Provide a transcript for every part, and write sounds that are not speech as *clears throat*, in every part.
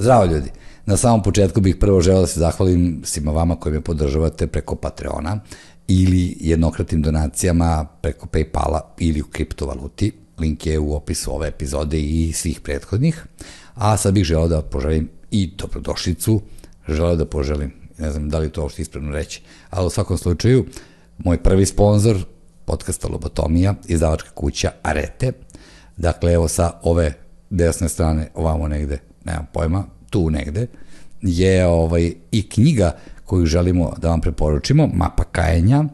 Zdravo ljudi. Na samom početku bih prvo želeo da se zahvalim svima vama koji me podržavate preko Patreona ili jednokratnim donacijama preko Paypala ili u kriptovaluti. Link je u opisu ove epizode i svih prethodnih. A sad bih želeo da poželim i dobrodošlicu, želeo da poželim, ne znam da li to uopšte ispravno reći, ali u svakom slučaju, moj prvi sponsor podcasta Lobotomija, izdavačka kuća Arete. Dakle, evo sa ove desne strane, ovamo negde, nemam pojma, tu negde, je ovaj, i knjiga koju želimo da vam preporučimo, Mapa kajenja,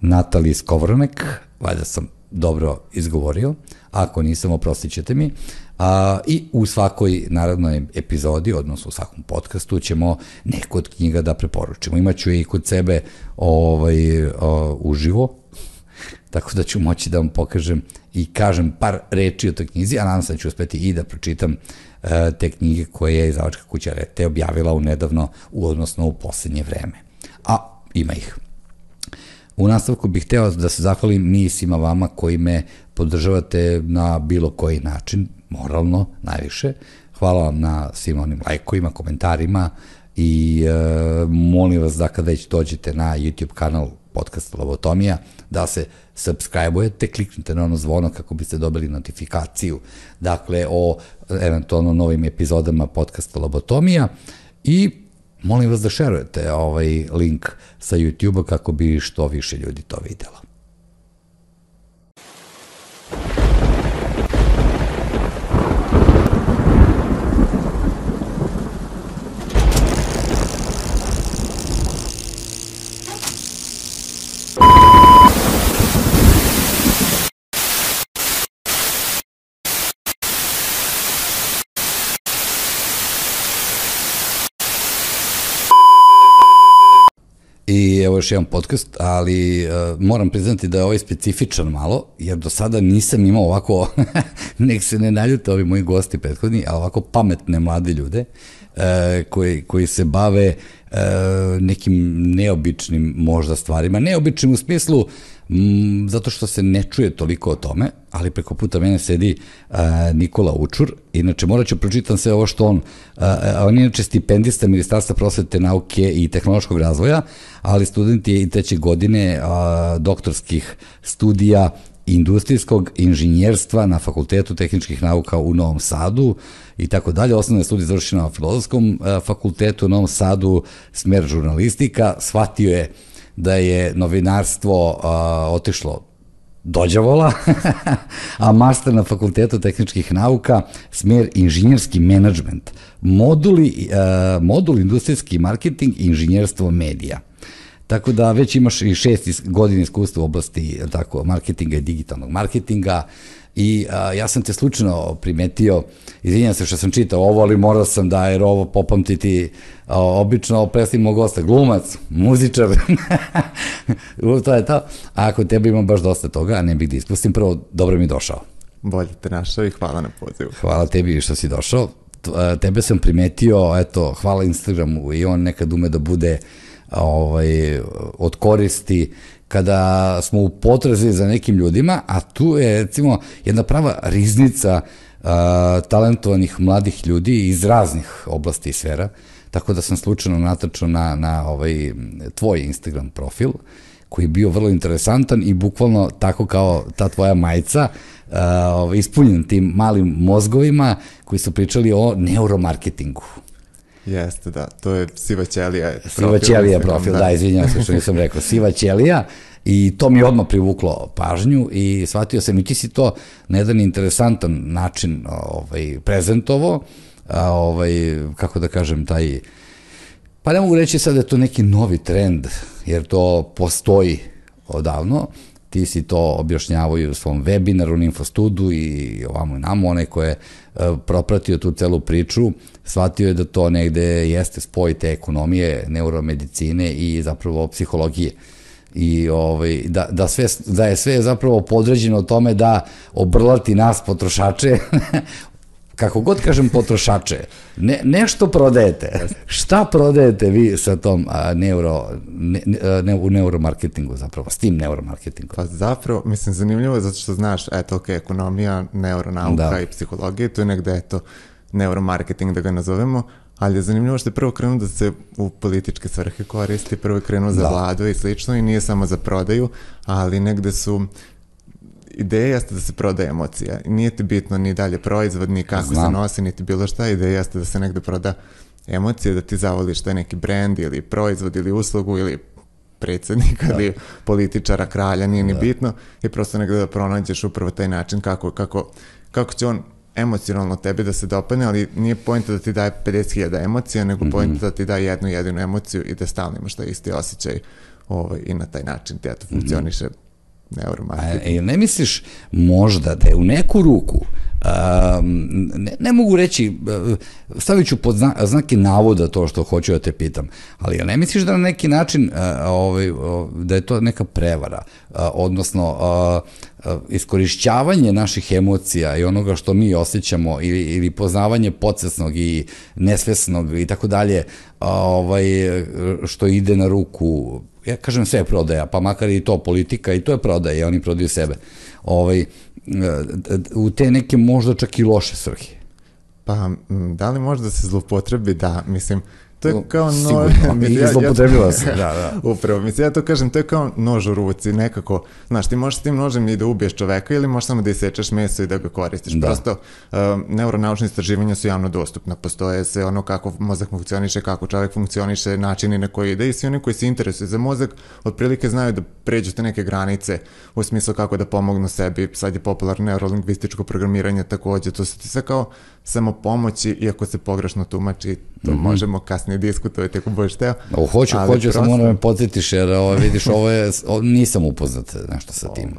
Natalije Skovronek, valjda sam dobro izgovorio, ako nisam, oprostit ćete mi. A, I u svakoj narodnoj epizodi, odnosno u svakom podcastu, ćemo neku od knjiga da preporučimo. Imaću i kod sebe ovaj, o, uživo, *laughs* tako da ću moći da vam pokažem i kažem par reči o toj knjizi, a nadam se da ću uspeti i da pročitam te knjige koje je izdavačka kuća Rete objavila u nedavno, u, odnosno u poslednje vreme. A ima ih. U nastavku bih hteo da se zahvalim mi svima vama koji me podržavate na bilo koji način, moralno najviše. Hvala vam na svim onim lajkovima, komentarima i e, molim vas da kada već dođete na YouTube kanal podcasta Lobotomija, da se subscribe-ujete, kliknite na ono zvono kako biste dobili notifikaciju, dakle, o eventualno novim epizodama podcasta Lobotomija i molim vas da šerujete ovaj link sa YouTube-a kako bi što više ljudi to videlo. I evo još jedan podcast, ali uh, moram priznati da je ovaj specifičan malo, jer do sada nisam imao ovako, *laughs* nek se ne naljute ovi moji gosti prethodni, ali ovako pametne mlade ljude uh, koji, koji se bave uh, nekim neobičnim možda stvarima. Neobičnim u smislu uh, Mm, zato što se ne čuje toliko o tome, ali preko puta mene sedi uh, Nikola Učur, inače morat ću pročitam sve ovo što on, uh, on je inače stipendista Ministarstva prosvete, nauke i tehnološkog razvoja, ali student je i treće godine uh, doktorskih studija industrijskog inženjerstva na Fakultetu tehničkih nauka u Novom Sadu i tako dalje. Osnovne studije završena na Filozofskom fakultetu u Novom Sadu, smer žurnalistika, shvatio je da je novinarstvo uh, otišlo dođavola, *laughs* a master na Fakultetu tehničkih nauka, smer inženjerski menadžment, moduli, uh, modul industrijski marketing i inženjerstvo medija. Tako da već imaš i šest godina iskustva u oblasti tako, marketinga i digitalnog marketinga, i a, ja sam te slučajno primetio, izvinjam se što sam čitao ovo, ali morao sam da, jer ovo popamtiti a, obično predstavimo gosta, glumac, muzičar, *laughs* to je to. A ako tebe ima baš dosta toga, a ne bih da ispustim, prvo, dobro mi došao. Bolje te našao i hvala na pozivu. Hvala tebi što si došao. Tebe sam primetio, eto, hvala Instagramu i on nekad ume da bude ovaj, od koristi kada smo u potrazi za nekim ljudima, a tu je recimo jedna prava riznica uh, talentovanih mladih ljudi iz raznih oblasti i sfera, tako da sam slučajno natrčao na, na ovaj, tvoj Instagram profil, koji je bio vrlo interesantan i bukvalno tako kao ta tvoja majica, uh, ispunjen tim malim mozgovima koji su pričali o neuromarketingu. Jeste, da, to je Siva Ćelija. Siva Ćelija profil, da, da izvinjam se što nisam rekao, Siva Ćelija i to mi je odmah privuklo pažnju i shvatio sam i ti si to na jedan interesantan način ovaj, prezentovo, a, ovaj, kako da kažem, taj, pa ne mogu reći sad da je to neki novi trend, jer to postoji odavno, ti si to objašnjavaju u svom webinaru na Infostudu i ovamo i namo, onaj ko je e, propratio tu celu priču, shvatio je da to negde jeste spoj te ekonomije, neuromedicine i zapravo psihologije. I ovaj, da, da, sve, da je sve zapravo podređeno tome da obrlati nas potrošače *laughs* kako god kažem potrošače, ne, nešto prodajete. Šta prodajete vi sa tom a, neuro, ne, ne, u neuromarketingu zapravo, s tim neuromarketingom? Pa zapravo, mislim, zanimljivo je zato što znaš, eto, ok, ekonomija, neuronauka da. i psihologija, to je negde, eto, neuromarketing da ga nazovemo, Ali je zanimljivo što je prvo krenuo da se u političke svrhe koristi, prvo je krenuo za Da. vladu i slično i nije samo za prodaju, ali negde su ideja jeste da se prodaje emocija. Nije ti bitno ni dalje proizvod, ni kako Znam. se nosi, niti bilo šta. Ideja jeste da se negde proda emocije, da ti zavoliš taj neki brend ili proizvod ili uslugu ili predsjednika ili političara, kralja, nije ni bitno i prosto negde da pronađeš upravo taj način kako, kako, kako će on emocionalno tebi da se dopadne, ali nije pojenta da ti daje 50.000 emocija, nego mm da ti daje jednu jedinu emociju i da stalno imaš taj isti osjećaj ovaj, i na taj način ti eto funkcioniše neuromarketing. A, jel ne misliš možda da je u neku ruku um, ne, ne mogu reći uh, stavit ću pod zna, znake navoda to što hoću da te pitam ali ne misliš da na neki način uh, ovaj, da je to neka prevara uh, odnosno uh, iskorišćavanje naših emocija i onoga što mi osjećamo ili, ili poznavanje podsvesnog i nesvesnog i tako dalje ovaj, što ide na ruku ja kažem sve prodaja, pa makar i to politika i to je prodaja, oni prodaju sebe. Ovaj, e, u te neke možda čak i loše svrhe. Pa, da li može da se zlopotrebi? Da, mislim, to je kao nož... sigurno, *laughs* i zloupotrebila *laughs* se, da, da. Upravo, mislim, ja to kažem, to je kao nož u ruci, nekako, znaš, ti možeš s tim nožem i da ubiješ čoveka ili možeš samo da isečeš meso i da ga koristiš. Da. Prosto, um, neuronaučne istraživanja su javno dostupna, postoje se ono kako mozak funkcioniše, kako čovek funkcioniše, načini na koji ide i svi oni koji se interesuju za mozak, otprilike znaju da pređu te neke granice u smislu kako da pomognu sebi, sad je popularno neurolingvističko programiranje takođe, to su ti sve kao samo pomoći, iako se pogrešno tumači, to možemo kasnije diskutovati ako budeš teo. O, hoću, Ali hoću, samo prosto- moram me podsjetiš, jer ovo, vidiš, ovo je, o, nisam upoznat nešto sa tim.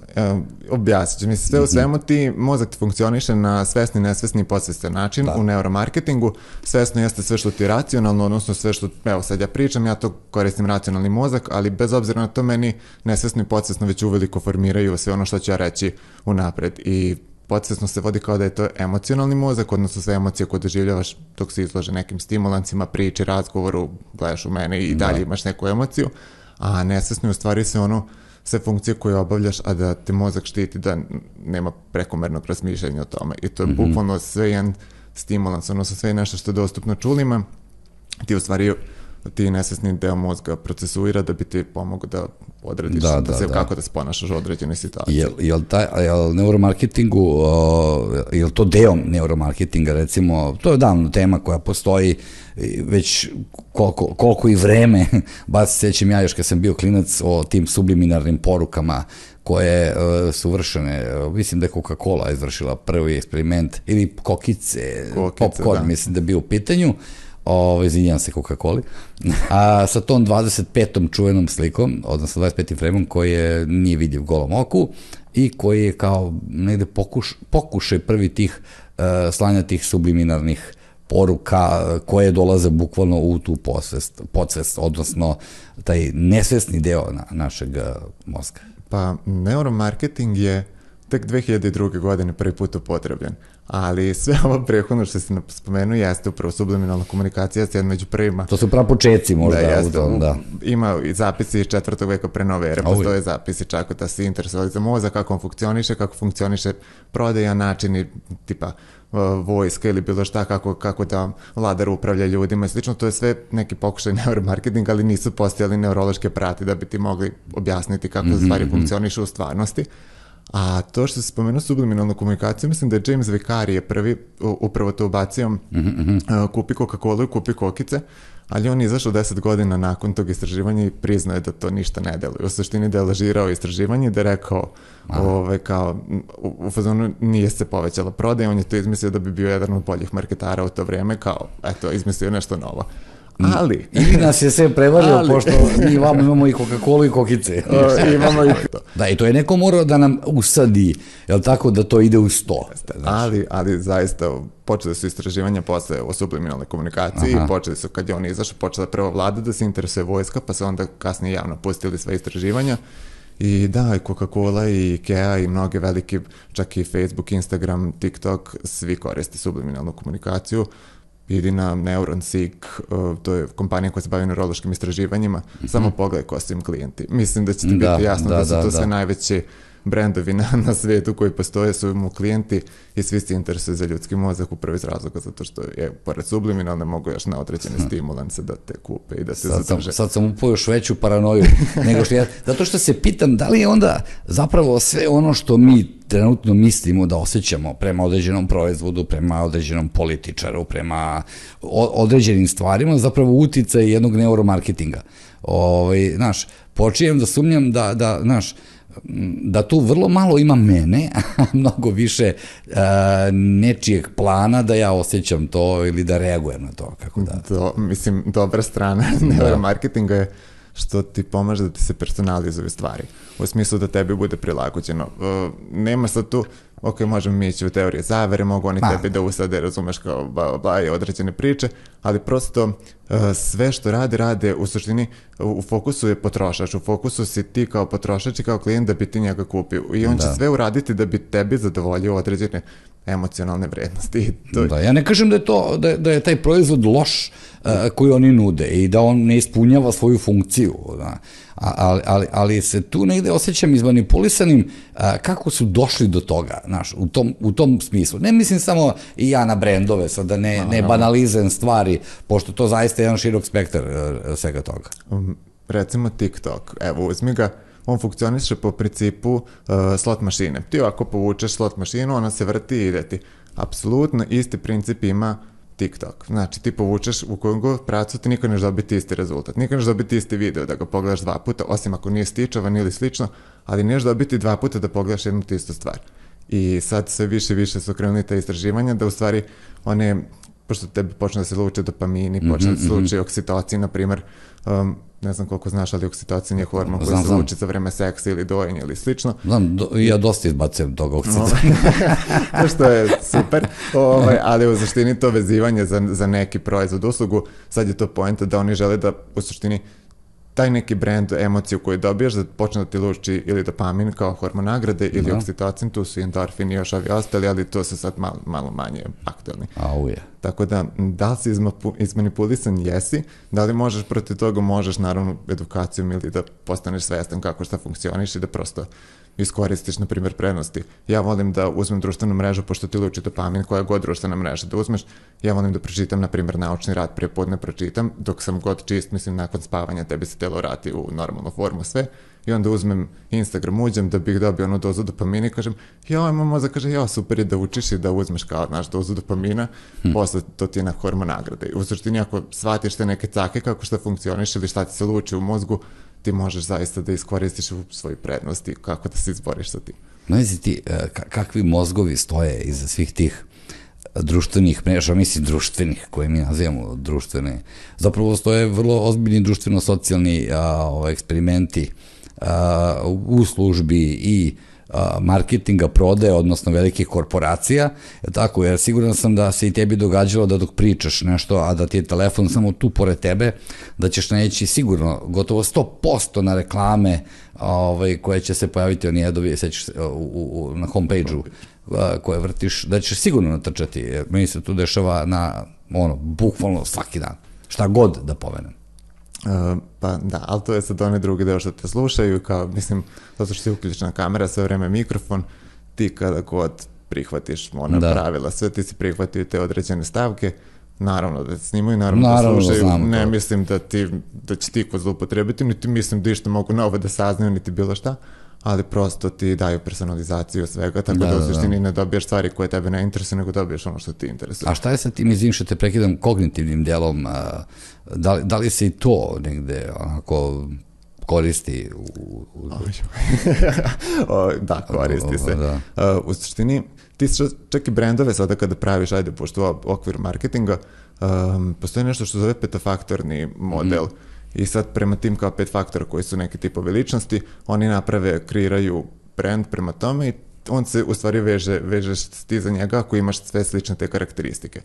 Objasnit ću. Mislim, sve u svemu ti, mozak ti funkcioniše na svesni, nesvesni i podsvestan način Da. u neuromarketingu. Svesno jeste sve što ti je racionalno, odnosno sve što, evo sad ja pričam, ja to koristim racionalni mozak, ali bez obzira na to meni nesvesno i podsvesno već uveliko formiraju sve ono što ću ja reći unapred. I podsvesno se vodi kao da je to emocionalni mozak, odnosno sve emocije koje doživljavaš dok se izlože nekim stimulancima, priči, razgovoru, gledaš u mene i dalje imaš neku emociju, a nesvesno je u stvari se ono sve funkcije koje obavljaš, a da te mozak štiti da nema prekomernog razmišljanja o tome. I to je bukvalno sve jedan stimulans, odnosno sve nešto što je dostupno čulima, ti u stvari ti nesvesni deo mozga procesuira da bi ti pomogao da odrediš Da, da, da, se, da. kako da se ponašaš u određenoj situaciji. Jel, jel, taj, jel neuromarketingu, o, jel to deo neuromarketinga, recimo, to je davno tema koja postoji već koliko, koliko i vreme, *laughs* baš se sećam ja još kad sam bio klinac o tim subliminarnim porukama koje e, su vršene, e, mislim da je Coca-Cola izvršila prvi eksperiment, ili kokice, Kokice, popcorn, da. mislim da je bio u pitanju, Ovo, izvinjam se Coca-Coli, a sa tom 25. čuvenom slikom, odnosno 25. fremom koji je, nije vidljiv golom oku i koji je kao negde pokuš, pokušaj prvi tih uh, slanja tih subliminarnih poruka eh, koje dolaze bukvalno u tu posvest, podsvest, odnosno taj nesvesni deo na, našeg eh, mozga. Pa neuromarketing je tek 2002. godine prvi put upotrebljen. Ali sve ovo prehodno što si spomenuo jeste upravo subliminalna komunikacija, jeste jedan među prvima. To su pravi početci možda. da, u jeste, tom, u- da. Ima i zapisi iz četvrtog veka pre nove ere, postoje zapisi čak da se interesovali za mozak, kako on funkcioniše, kako funkcioniše prodaja, načini tipa vojska ili bilo šta, kako, kako da vladar upravlja ljudima i slično, to je sve neki pokušaj *laughs* neuromarketinga, ali nisu postojali neurološke prati da bi ti mogli objasniti kako Mhm, stvari funkcionišu u stvarnosti. A to što se spomenuo subliminalnu komunikaciju, mislim da je James Vicari je prvi upravo to ubacio Mhm, uh, kupi Coca-Cola i kupi kokice, ali on je izašao 10 godina nakon tog istraživanja i priznao je da to ništa ne deluje. U suštini da je lažirao istraživanje i da je rekao ove, kao, u, u fazonu nije se povećala prodaja, on je to izmislio da bi bio jedan od boljih marketara u to vrijeme, kao, eto, izmislio nešto novo. Ali, Ili nas je sve prevario, Ali- pošto mi vamo imamo i Coca-Cola i kokice. *laughs* o, imamo i to. Da, i to je neko morao da nam usadi, jel tako, da to ide u sto. Ali, ali zaista počele su istraživanja posle o subliminalnoj komunikaciji Aha. i počeli su, kad je on izašao, počela je prvo vlada da se interesuje vojska, pa se onda kasnije javno pustili sve istraživanja. I da, i Coca-Cola i Ikea i mnoge veliki, čak i Facebook, Instagram, TikTok, svi koriste subliminalnu komunikaciju. Idi na NeuronSeek, uh, to je kompanija koja se bavi neurološkim istraživanjima, samo pogledaj ko su im klijenti. Mislim da će ti Da, biti jasno da, da, su da, to da. sve najveći brendovi na, na svetu koji postoje su mu klijenti i svi se interesuju za ljudski mozak upravo iz razloga zato što je pored subliminalne mogu još na određene stimulanse da te kupe i da te sad zadrže. sam, sad sam upao još veću paranoju nego što ja, zato što se pitam da li je onda zapravo sve ono što mi trenutno mislimo da osjećamo prema određenom proizvodu, prema određenom političaru, prema određenim stvarima, zapravo uticaj jednog neuromarketinga. Ovaj, znaš, počijem da sumnjam da, da, znaš, da tu vrlo malo ima mene, *laughs* a mnogo više uh, nečijeg plana da ja osjećam to ili da reagujem na to, kako da. Do, mislim, dobra strana *laughs* neuromarketinga je što ti pomaže da ti se personalizuju stvari. U smislu da tebi bude prilagođeno. Uh, nema sad tu, ok, možemo mi ići u teorije zavere, mogu oni tebi da usade, razumeš, kao bla, bla, bla, i određene priče, ali prosto uh, sve što rade, rade u suštini u, fokusu je potrošač, u fokusu si ti kao potrošač i kao klijent da bi ti njega kupio. I on da. će sve uraditi da bi tebi zadovoljio određene emocionalne vrednosti. To... Da, ja ne kažem da je, to, da, da je taj proizvod loš uh, koji oni nude i da on ne ispunjava svoju funkciju, da. Ali, ali, ali se tu negde osjećam izmanipulisanim uh, kako su došli do toga, znaš, u tom, u tom smislu. Ne mislim samo i ja na brendove, sad da ne, ne banalizujem stvari, pošto to zaista je jedan širok spektar uh, svega toga. Um, recimo TikTok, evo uzmi ga, on funkcioniše po principu uh, slot mašine. Ti ako povučeš slot mašinu, ona se vrti i ide ti. Apsolutno isti princip ima TikTok. Znači, ti povučeš u kojem god pracu, ti nikad neš dobiti isti rezultat. Nikad neš dobiti isti video da ga pogledaš dva puta, osim ako nije stičavan ili slično, ali neš dobiti dva puta da pogledaš jednu te istu stvar. I sad sve više i više su krenuli te istraživanja da u stvari one pošto tebi počne da se luče dopamini, počne mm -hmm, da se luče mm -hmm. oksitocin, na primer, um, ne znam koliko znaš, ali oksitocin je hormon koji se luči za vreme seksa ili dojenja ili slično. Znam, do, ja dosta izbacujem toga oksitocina. *laughs* to što je super, ovaj, ali u suštini to vezivanje za, za neki proizvod uslugu, sad je to poenta da oni žele da u suštini taj neki brand, emociju koju dobijaš, da počne da ti luči ili dopamin kao hormon nagrade ili da. oksitocin, tu su endorfini i još ovi ostali, ali to se sad malo, malo manje aktualni. Au je. Tako da, da li si izmanipulisan, jesi, da li možeš protiv toga, možeš naravno edukacijom ili da postaneš svestan kako šta funkcioniš i da prosto iskoristiš, na primjer, prednosti. Ja volim da uzmem društvenu mrežu, pošto ti luči dopamin, koja god društvena mreža da uzmeš, ja volim da pročitam, na primjer, naučni rad, prije podne pročitam, dok sam god čist, mislim, nakon spavanja tebi se telo vrati u normalnu formu sve, i onda uzmem Instagram, uđem da bih dobio onu dozu dopamina i kažem, ja, imam mozak, kaže, ja, super je da učiš i da uzmeš kao, naš, dozu dopamina, hmm. posle to ti je na hormon nagrade. U suštini, ako shvatiš te neke cake, kako šta funkcioniš ili šta ti se luči u mozgu, ti možeš zaista da iskoristiš u svoju prednost i kako da se izboriš sa tim. Znaš ti, e, kakvi mozgovi stoje iza svih tih društvenih mreža, mislim društvenih, koje mi nazivamo društvene, zapravo stoje vrlo ozbiljni društveno-socijalni ovaj, eksperimenti a, u službi i marketinga, prodaje, odnosno velikih korporacija, je tako, jer siguran sam da se i tebi događalo da dok pričaš nešto, a da ti je telefon samo tu pored tebe, da ćeš naći sigurno gotovo 100% na reklame ovaj, koje će se pojaviti, oni jedovi, sećaš se, u, u, na homepage-u koje vrtiš, da ćeš sigurno natrčati, jer meni se tu dešava na, ono, bukvalno svaki dan, šta god da pomenem. Uh, pa da, ali to je sad onaj drugi deo što te slušaju, kao, mislim, zato što si uključena kamera, sve vreme mikrofon, ti kada god prihvatiš ona da. pravila, sve ti si prihvatio te određene stavke, naravno da te snimaju, naravno, da naravno da slušaju, ne to. mislim da, ti, da će ti ko zlupotrebiti, niti mislim da išto mogu novo da saznaju, niti bilo šta, ali prosto ti daju personalizaciju svega, tako da, da u da, da. suštini da. ne dobijaš stvari koje tebe ne interesuje, nego dobiješ ono što ti interesuje. A šta je sa tim, izvim što te prekidam, kognitivnim delom, da li, da li se i to negde onako koristi u... u... *laughs* o, da, koristi se. Da. Uh, u suštini, ti čak i brendove sada kada praviš, ajde, pošto u okviru marketinga, um, postoji nešto što zove petafaktorni model. Mm i sad prema tim kao pet faktora koji su neke tipove ličnosti, oni naprave, kreiraju brand prema tome i on se u stvari veže, vežeš ti za njega ako imaš sve slične te karakteristike.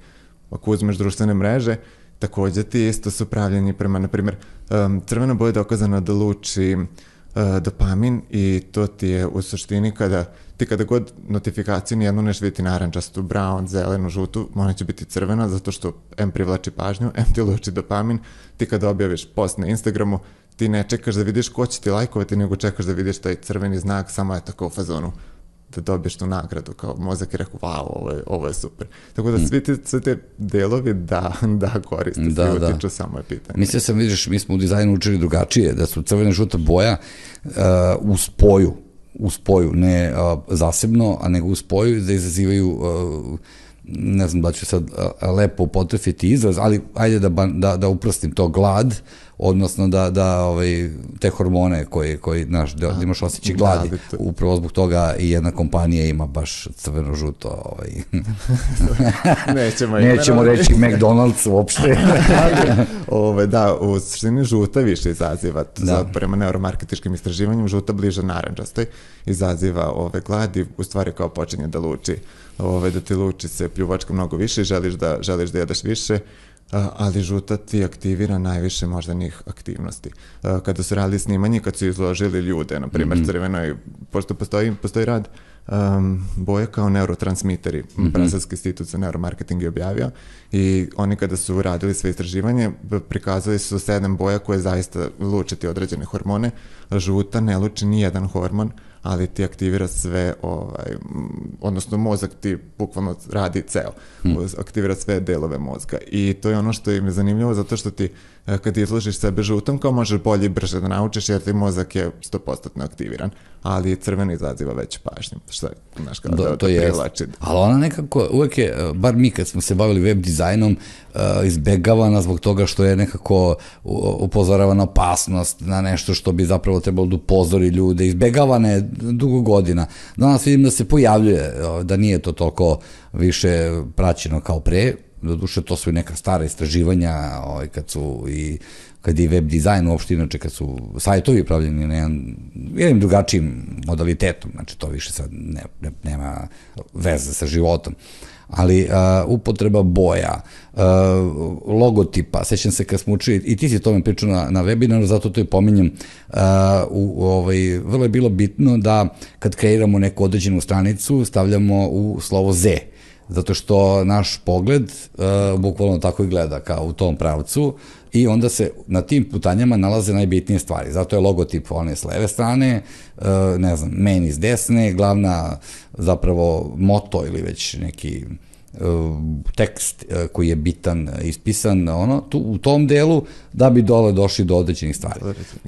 Ako uzmeš društvene mreže, takođe ti isto su pravljeni prema, na primjer, um, crvena boja je dokazana da luči uh, dopamin i to ti je u suštini kada ti kada god notifikaciju nijednu neš vidjeti narančastu, brown, zelenu, žutu, ona će biti crvena zato što M privlači pažnju, M ti luči dopamin, ti kada objaviš post na Instagramu, ti ne čekaš da vidiš ko će ti lajkovati, nego čekaš da vidiš taj crveni znak, samo je tako u fazonu da dobiješ tu nagradu, kao mozak je rekao, wow, ovo je, ovo je super. Tako da svi te, sve te delovi da, da koriste, da, svi da. utiču, samo je pitanje. Mislio sam, vidiš, mi smo u dizajnu učili drugačije, da su crvena žuta boja uh, u spoju, u spoju, ne uh, zasebno, a nego u spoju da izazivaju uh, ne znam da ću sad lepo potrefiti izraz, ali ajde da, da, da uprostim to glad, odnosno da, da ovaj, te hormone koji, koji naš, da, da imaš osjećaj gladi, da, to... upravo zbog toga i jedna kompanija ima baš crveno-žuto. Ovaj. *laughs* Nećemo, *laughs* Nećemo reći McDonald's uopšte. *laughs* ove, da, u suštini žuta više izaziva, da. za, prema neuromarketičkim istraživanjem, žuta bliže naranđastoj, izaziva ove gladi, u stvari kao počinje da luči ove, da ti luči se pljuvačka mnogo više i želiš da, želiš da jedeš više, ali žuta ti aktivira najviše možda njih aktivnosti. Kada su radili snimanje, kad su izložili ljude, na primjer mm -hmm. crvenoj, pošto postoji, postoji rad um, boje kao neurotransmiteri, mm -hmm. Brazilski institut za neuromarketing je objavio i oni kada su radili sve istraživanje, prikazali su sedam boja koje zaista luče ti određene hormone, žuta ne luči ni jedan hormon, ali ti aktivira sve, ovaj, odnosno mozak ti bukvalno radi ceo, hmm. aktivira sve delove mozga i to je ono što im je zanimljivo zato što ti e, kad izložiš sebe žutom kao možeš bolje i brže da naučiš jer ti mozak je 100% aktiviran, ali crveno izaziva veću pažnju, što je, znaš, kao da, da to je. Ali ona nekako, uvek je, e, bar mi kad smo se bavili web dizajnom, uh, izbegavana zbog toga što je nekako upozorava na opasnost, na nešto što bi zapravo trebalo da upozori ljude, izbegavana je dugo godina. Danas vidim da se pojavljuje, da nije to toliko više praćeno kao pre, doduše to su i neka stara istraživanja, ovaj, kad su i kad je web dizajn uopšte, inače kad su sajtovi pravljeni na jedan, jednim drugačijim modalitetom, znači to više sad ne, ne, nema veze sa životom. Ali uh, upotreba boja, uh, logotipa, sećam se kad smo učili, i ti si to mi pričao na, na webinaru, zato to i pominjem, uh, u, ovaj, vrlo je bilo bitno da kad kreiramo neku određenu stranicu, stavljamo u slovo Z, zato što naš pogled uh, bukvalno tako i gleda kao u tom pravcu i onda se na tim putanjama nalaze najbitnije stvari. Zato je logotip one s leve strane, uh, ne znam, meni s desne, glavna zapravo moto ili već neki uh, tekst koji je bitan ispisan ono tu u tom delu da bi dole došli do određenih stvari.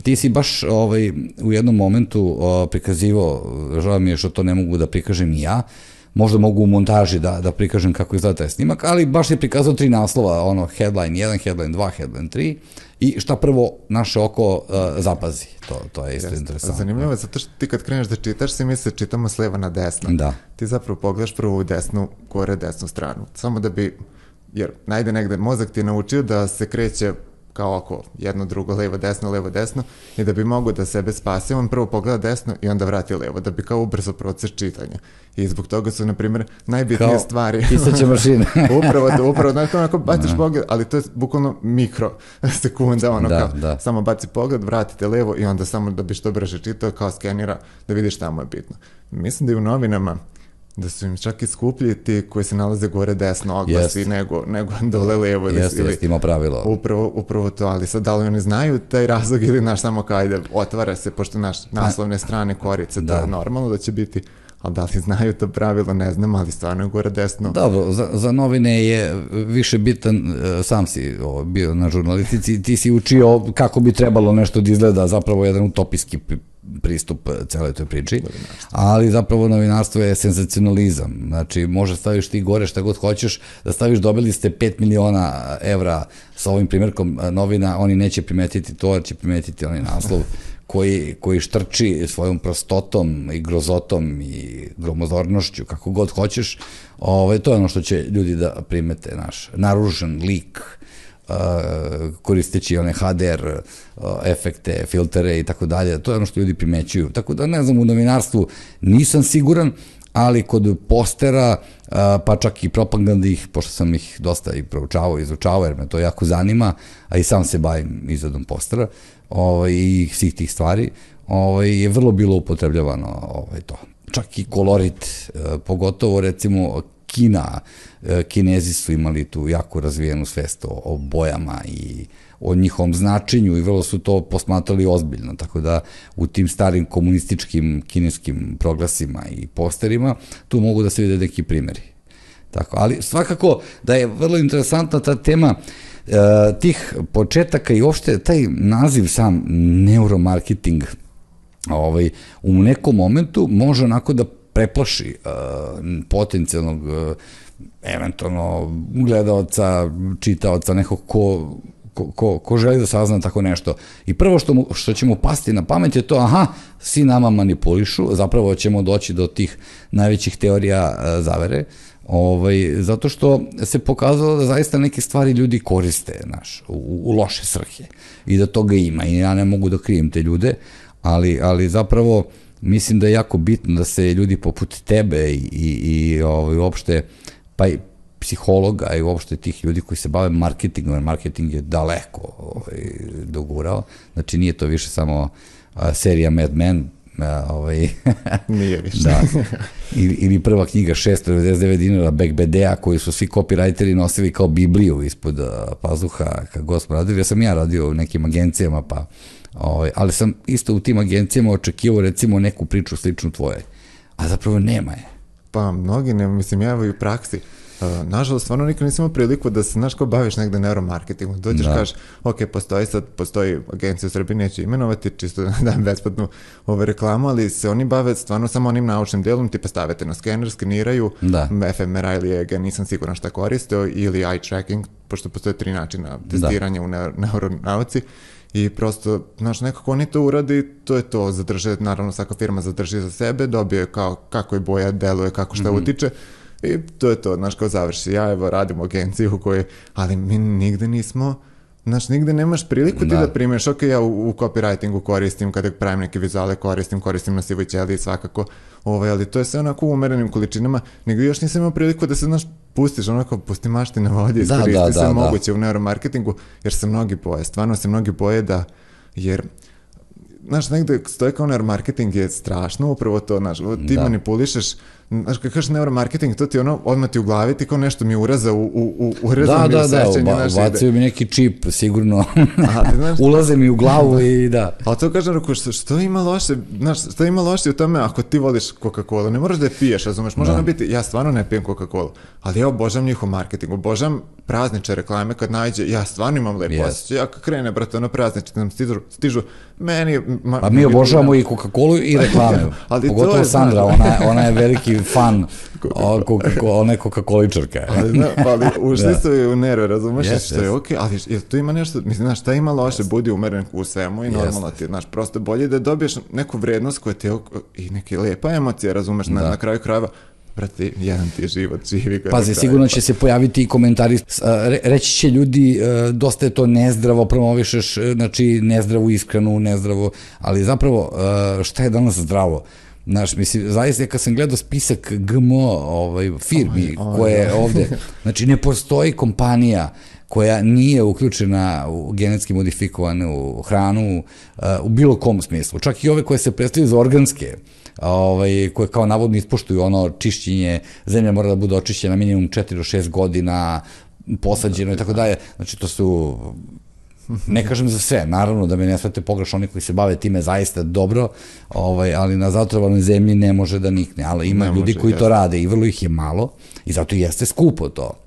Ti si baš ovaj u jednom momentu uh, prikazivao, žao mi je što to ne mogu da prikažem i ja, uh, možda mogu u montaži da, da prikažem kako izgleda taj snimak, ali baš je prikazao tri naslova, ono, headline 1, headline 2, headline 3, i šta prvo naše oko uh, zapazi. To, to je isto Jeste. interesantno. Zanimljivo je zato što ti kad kreneš da čitaš, si misli čitamo s leva na desno. Da. Ti zapravo pogledaš prvo u desnu, gore desnu stranu. Samo da bi, jer najde negde, mozak ti je naučio da se kreće kao oko jedno, drugo, levo, desno, levo, desno i da bi mogo da sebe spasi, on prvo pogleda desno i onda vrati levo, da bi kao ubrzo proces čitanja. I zbog toga su, na primjer, najbitnije kao stvari... Pisaće mašine. *laughs* upravo, da, upravo, znači, onako baciš da. pogled, ali to je bukvalno mikro *laughs* sekunda, ono da, kao, da. samo baci pogled, vratite levo i onda samo da bi što brže čitao, kao skenira, da vidiš šta mu je bitno. Mislim da i u novinama, da su im čak i skuplji ti koji se nalaze gore desno oglasi yes. nego, nego dole levo. Jeste, ili, jeste, ima pravilo. Upravo, upravo to, ali sad da li oni znaju taj razlog ili naš samo kao ajde, otvara se, pošto naš naslovne strane korice, da. to je normalno da će biti ali da li znaju to pravilo, ne znam, ali stvarno je gore desno. Dobro, za, za novine je više bitan, e, sam si bio na žurnalistici, ti si učio kako bi trebalo nešto da izgleda, zapravo jedan utopijski pristup celoj toj priči, ali zapravo novinarstvo je senzacionalizam. Znači, može staviš ti gore šta god hoćeš, da staviš dobili ste 5 miliona evra sa ovim primjerkom novina, oni neće primetiti to, jer će primetiti onaj naslov *laughs* koji, koji štrči svojom prostotom i grozotom i gromozornošću, kako god hoćeš, ove, ovaj, to je ono što će ljudi da primete, naš naružen lik, uh, koristeći one HDR uh, efekte, filtere i tako dalje. To je ono što ljudi primećuju. Tako da ne znam, u novinarstvu nisam siguran, ali kod postera, uh, pa čak i propagandih, pošto sam ih dosta i proučavao, izučavao, jer me to jako zanima, a i sam se bavim izradom postera ovaj, i svih tih stvari, ovaj, je vrlo bilo upotrebljavano ovaj, to. Čak i kolorit, pogotovo recimo Kina, e, Kinezi su imali tu jako razvijenu svest o, o bojama i o njihovom značenju i vrlo su to posmatrali ozbiljno, tako da u tim starim komunističkim kineskim proglasima i posterima tu mogu da se vide neki primeri. Tako, ali svakako da je vrlo interesantna ta tema e, tih početaka i uopšte taj naziv sam neuromarketing ovaj, u nekom momentu može onako da preplaši uh, potencijalnog uh, eventualno gledalca, čitaoca, nekog ko ko, ko, ko želi da sazna tako nešto. I prvo što, mu, što će mu pasti na pamet je to, aha, svi nama manipulišu, zapravo ćemo doći do tih najvećih teorija uh, zavere, ovaj, zato što se pokazalo da zaista neke stvari ljudi koriste naš, u, u loše srhe i da toga ima i ja ne mogu da krijem te ljude, ali, ali zapravo mislim da je jako bitno da se ljudi poput tebe i, i, i ovaj, uopšte, pa i psihologa i uopšte tih ljudi koji se bave marketingom, jer marketing je daleko ovaj, dogurao, znači nije to više samo a, serija Mad Men, a, ovaj, *laughs* Nije više. *laughs* da, ili, ili prva knjiga 699 dinara Back BD-a koji su svi copywriteri nosili kao Bibliju ispod a, pazuha kad god smo radili, ja sam ja radio u nekim agencijama pa Ovaj, ali sam isto u tim agencijama očekivao recimo neku priču sličnu tvoje. A zapravo nema je. Pa mnogi ne, mislim, ja u praksi. Uh, nažalost, stvarno nikad nisam imao priliku da se, znaš, kao baviš negde neuromarketingom. Dođeš, da. kažeš, ok, postoji sad, postoji agencija u Srbiji, neću imenovati, čisto *laughs* da dam besplatnu ove reklamu, ali se oni bave stvarno samo onim naučnim delom, tipa stavete na skener, skeniraju, Da. fMRI ili EG, nisam siguran šta koristeo, ili eye tracking, pošto postoje tri načina testiranja u neur neuronauci. I prosto, znaš, nekako oni to uradi, to je to, zadrže, naravno svaka firma zadrži za sebe, dobije kao kako je boja deluje, kako šta mm -hmm. utiče, i to je to, znaš, kao završi. Ja evo radim u agenciji u kojoj, ali mi nigde nismo, Znaš, nigde nemaš priliku ti da, da primeš, ok, ja u, u copywritingu koristim, kada pravim neke vizuale koristim, koristim na sivoj ćeliji svakako, ovaj, ali to je sve onako u umerenim količinama, nigde još nisam imao priliku da se, znaš, pustiš onako, pusti mašti na vodi, Da, iskoristi da, sve da, da. moguće u neuromarketingu, jer se mnogi boje, stvarno se mnogi boje da, jer znaš, negde stoje kao neuromarketing je strašno, upravo to, znaš, ti Da. manipulišeš, znaš, kad kažeš neuromarketing, to ti ono, odmah ti u glavi, ti kao nešto mi uraza u, u, u, ureza Da, mi da, da, sećanje, znaš, ide. bacio mi neki čip, sigurno. A, *laughs* znaš- Ulaze mi u glavu i da. Ali to kažem, rako, što, što ima loše, znaš, što ima loše u tome ako ti voliš Coca-Cola, ne moraš da je piješ, razumeš, može Da. da. biti, ja stvarno ne pijem Coca-Cola, ali ja obožavam njihov marketing, obožavam prazniče reklame kad najde, ja stvarno imam lep Yes. osjećaj, ja krene, brate, ono prazniče, nam stižu, stižu, meni... Ma, Pa mi obožavamo i Coca-Cola i reklame. *laughs* Ali to Pogotovo je, Sandra, ona, *laughs* ona je veliki fan o, Coca-Cola, ona je Coca-Coličarka. Ali, zna, pa ali *laughs* ušli Da. su i u nerve, razumeš, Yes, što je yes. okej, ali jel tu ima nešto, mislim, znaš, šta ima loše, budi umeren u svemu i normalno ti, znaš, prosto bolje da dobiješ neku vrednost koja ti je i neke lepa emocija, razumeš, na, Da. na kraju krajeva, brate, jedan ti je život, živi ga. Pazi, na sigurno će se pojaviti i komentari, reći će ljudi, e, dosta je to nezdravo, promovišeš, e, znači, nezdravu ishranu, nezdravo, ali zapravo, e, šta je danas zdravo? Znaš, mislim, zaista kad sam gledao spisak GMO ovaj, firmi Oj, oj, koje oj. ovde, *laughs* znači ne postoji kompanija koja nije uključena u genetski modifikovanu hranu uh, u bilo kom smislu. Čak i ove koje se predstavljaju za organske, ovaj, koje kao navodno ispoštuju ono čišćenje, zemlja mora da bude očišćena minimum 4 do 6 godina, posađeno i tako dalje. Znači to su ne kažem za sve, naravno da me ne svate pogrešno, oni koji se bave time zaista dobro, ovaj, ali na zatrovanoj zemlji ne može da nikne, ali ima Ne ljudi može, koji to jeste. rade i vrlo ih je malo i zato jeste skupo to.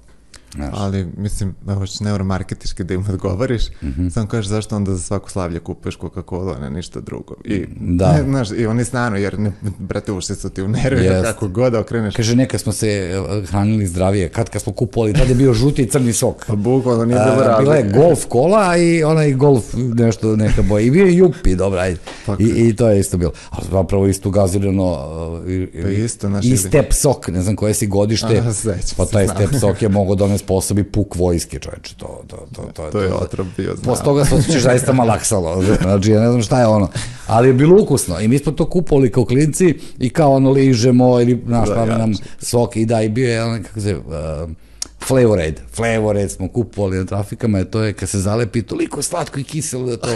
Znaš, Ali, mislim, evo što neuromarketički da im odgovoriš, Mhm. samo kažeš zašto onda za svako slavlje kupuješ Coca-Cola, a ne ništa drugo. I, Da. ne, znaš, i oni stanu, jer, ne, brate, ušli su ti u nerve, Jest. kako god da okreneš. Kaže, neka smo se hranili zdravije, kad kad smo kupovali, tada je bio žuti i crni sok. Pa bukvalno nije bilo A, bila je golf kola i onaj golf nešto, neka boja. I bio je jupi, dobra, ajde. I. I to je isto bilo. Ali zapravo isto gazirano uh, i, Pa isto, znaš, i step sok, ne znam koje si godište, Aha, pa taj step sok je mogao da sposobi puk vojske, čoveče, to, to, to, to, To je otrov bio, znam. Posle toga se osjećaš zaista malaksalo, znači ja ne znam šta je ono, ali je bilo ukusno i mi smo to kupovali kao klinci i kao ono ližemo ili naš Da, pravi nam sok i da i bio je onaj kako se uh, Flavorade, Flavorade smo kupovali na trafikama, to je kad se zalepi toliko slatko i kiselo da je to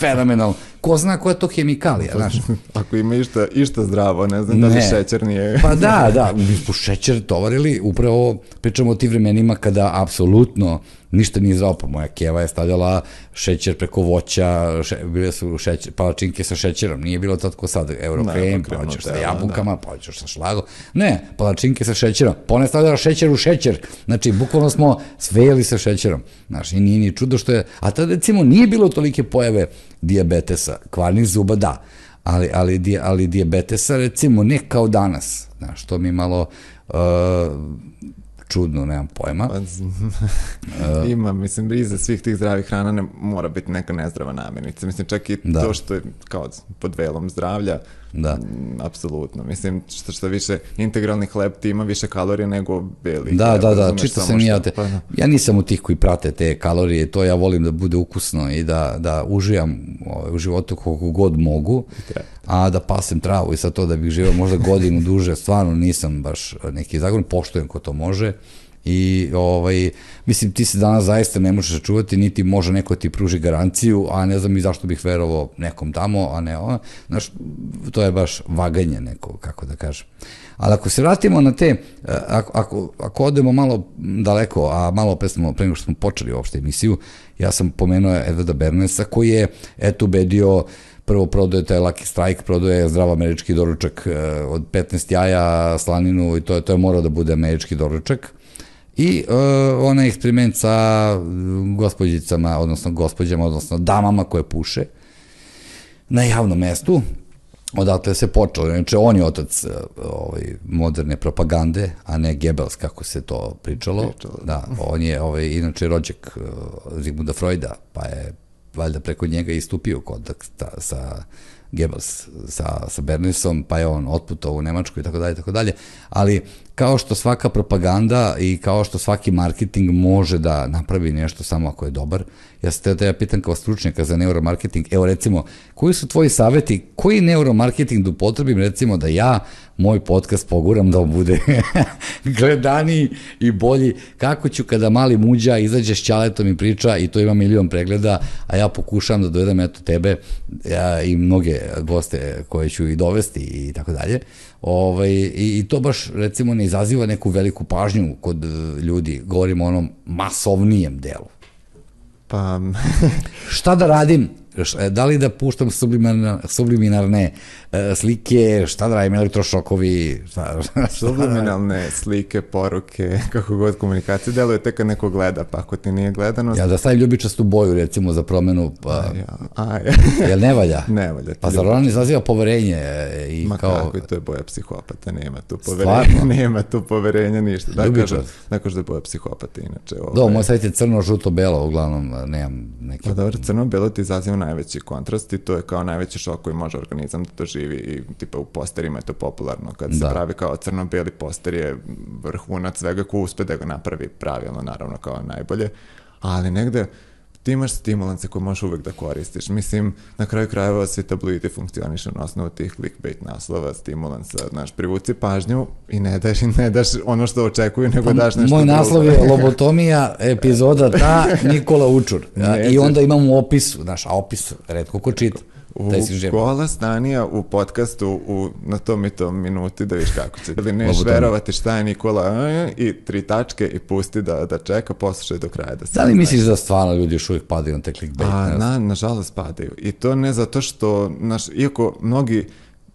fenomenalno. Ko zna koja je to hemikalija, znaš. *laughs* Ako ima išta, išta zdravo, ne znam da li Ne. šećer nije... *laughs* Pa da, da, mi smo šećer tovarili, upravo pričamo o tim vremenima kada apsolutno ništa nije zdravo, pa moja keva je stavljala šećer preko voća, še, bile su šećer, palačinke sa šećerom, nije bilo tako sad eurokrem, Da, pa hoćeš sa jabukama, pa hoćeš sa šlagom, ne, palačinke sa šećerom, pa ona je stavljala šećer u šećer, znači bukvalno smo svejeli sa šećerom, znaš, i nije ni čudo što je, a tada recimo nije bilo tolike pojave dijabetesa, kvarnih zuba da, ali, ali, ali dijabetesa recimo ne kao danas, znaš, to mi malo uh, čudno, nemam pojma. Pa, *laughs* ima, mislim, iza svih tih zdravih hrana ne mora biti neka nezdrava namirnica. Mislim, čak i Da. to što je kao pod velom zdravlja, Da. m, apsolutno. Mislim, što, što više integralni hleb ti ima više kalorija nego beli Da, hleb, da, da, čito samo sam i ja te, Pa, da. ja nisam u tih koji prate te kalorije, to ja volim da bude ukusno i da, da uživam ovaj, u životu koliko god mogu, a da pasem travu i sad to da bih živao možda godinu duže, stvarno nisam baš neki zagon, poštujem ko to može i ovaj, mislim ti se danas zaista ne možeš čuvati, niti može neko ti pruži garanciju, a ne znam i zašto bih verovao nekom tamo, a ne ono, znaš, to je baš vaganje neko, kako da kažem. Ali ako se vratimo na te, e, ako, ako, ako odemo malo daleko, a malo pre smo, pre nego što smo počeli uopšte emisiju, ja sam pomenuo Edvarda Bernesa koji je, eto, ubedio prvo prodaje taj Lucky Strike, prodaje zdrav američki doručak e, od 15 jaja, slaninu i to je, to je morao da bude američki doručak. I uh, onaj eksperiment sa gospođicama, odnosno gospođama, odnosno damama koje puše na javnom mestu, odatle se počelo. Znači, on je otac uh, ovaj, moderne propagande, a ne Goebbels, kako se to pričalo. Pričalo, Da, on je ovaj, inače rođak uh, Zigmunda Freuda, pa je valjda preko njega i stupio u kontakt sa Goebbels, sa, sa Bernesom, pa je on otputovao u Nemačku i tako dalje, tako dalje. Ali kao što svaka propaganda i kao što svaki marketing može da napravi nešto samo ako je dobar, ja se te ja pitam kao stručnjaka za neuromarketing, evo recimo, koji su tvoji saveti, koji neuromarketing da upotrebim recimo da ja moj podcast poguram da on bude *laughs* gledaniji i bolji, kako ću kada mali muđa izađe s ćaletom i priča i to ima milion pregleda, a ja pokušam da dovedem eto tebe ja, i mnoge goste koje ću i dovesti i tako dalje. Ovaj, i, I to baš recimo ne izaziva neku veliku pažnju kod e, ljudi, govorimo o onom masovnijem delu. Pa, *laughs* Šta da radim? E, Da li da puštam subliminarne, subliminarne e, slike, šta da radim, elektrošokovi, šta, *laughs* šta da subliminalne slike, poruke, kako god komunikacija deluje tek kad neko gleda, pa ako ti nije gledano, Ja da stavim ljubičastu boju recimo za promenu, pa, ja, a, *laughs* jel ne valja? ne valja Pa zar ona ne izaziva poverenje e, i Ma kao... kako, to je boja psihopata, nema tu poverenja, Stvarno? *laughs* nema tu poverenja, ništa. Da, Ljubičast. kažem, da kažem da je boja psihopata, inače. Ovaj. Do, moj sajt je crno, žuto, belo, uglavnom nemam neke... Pa dobro, crno-belo ti izaziva najveći kontrast i to je kao najveći šok koji može organizam da doživi i tipa u posterima je to popularno. Kad se Da. pravi kao crno-beli poster je vrhunac svega ko uspe da ga napravi pravilno, naravno kao najbolje, ali negde ti imaš stimulanse koje možeš uvek da koristiš. Mislim, na kraju krajeva svi tabloidi funkcionišu na osnovu tih clickbait naslova, stimulansa, znaš, privuci pažnju i ne daš, ne daš ono što očekuju, nego daš nešto Pa Moj drugo. naslov je *laughs* Lobotomija, epizoda ta, Nikola Učur. *laughs* A, I onda imam u opisu, znaš, a opis redko ko čita. Taj si žep. gola stanija u podcastu u, na tom i tom minuti da viš kako će. Ili *laughs* neš Lobotomija. verovati šta je Nikola i tri tačke i pusti da, da čeka, poslušaj do kraja da se Da li misliš da stvarno ljudi još uvijek padaju na te clickbait? A, na, nažalost padaju. I to ne zato što, naš, iako mnogi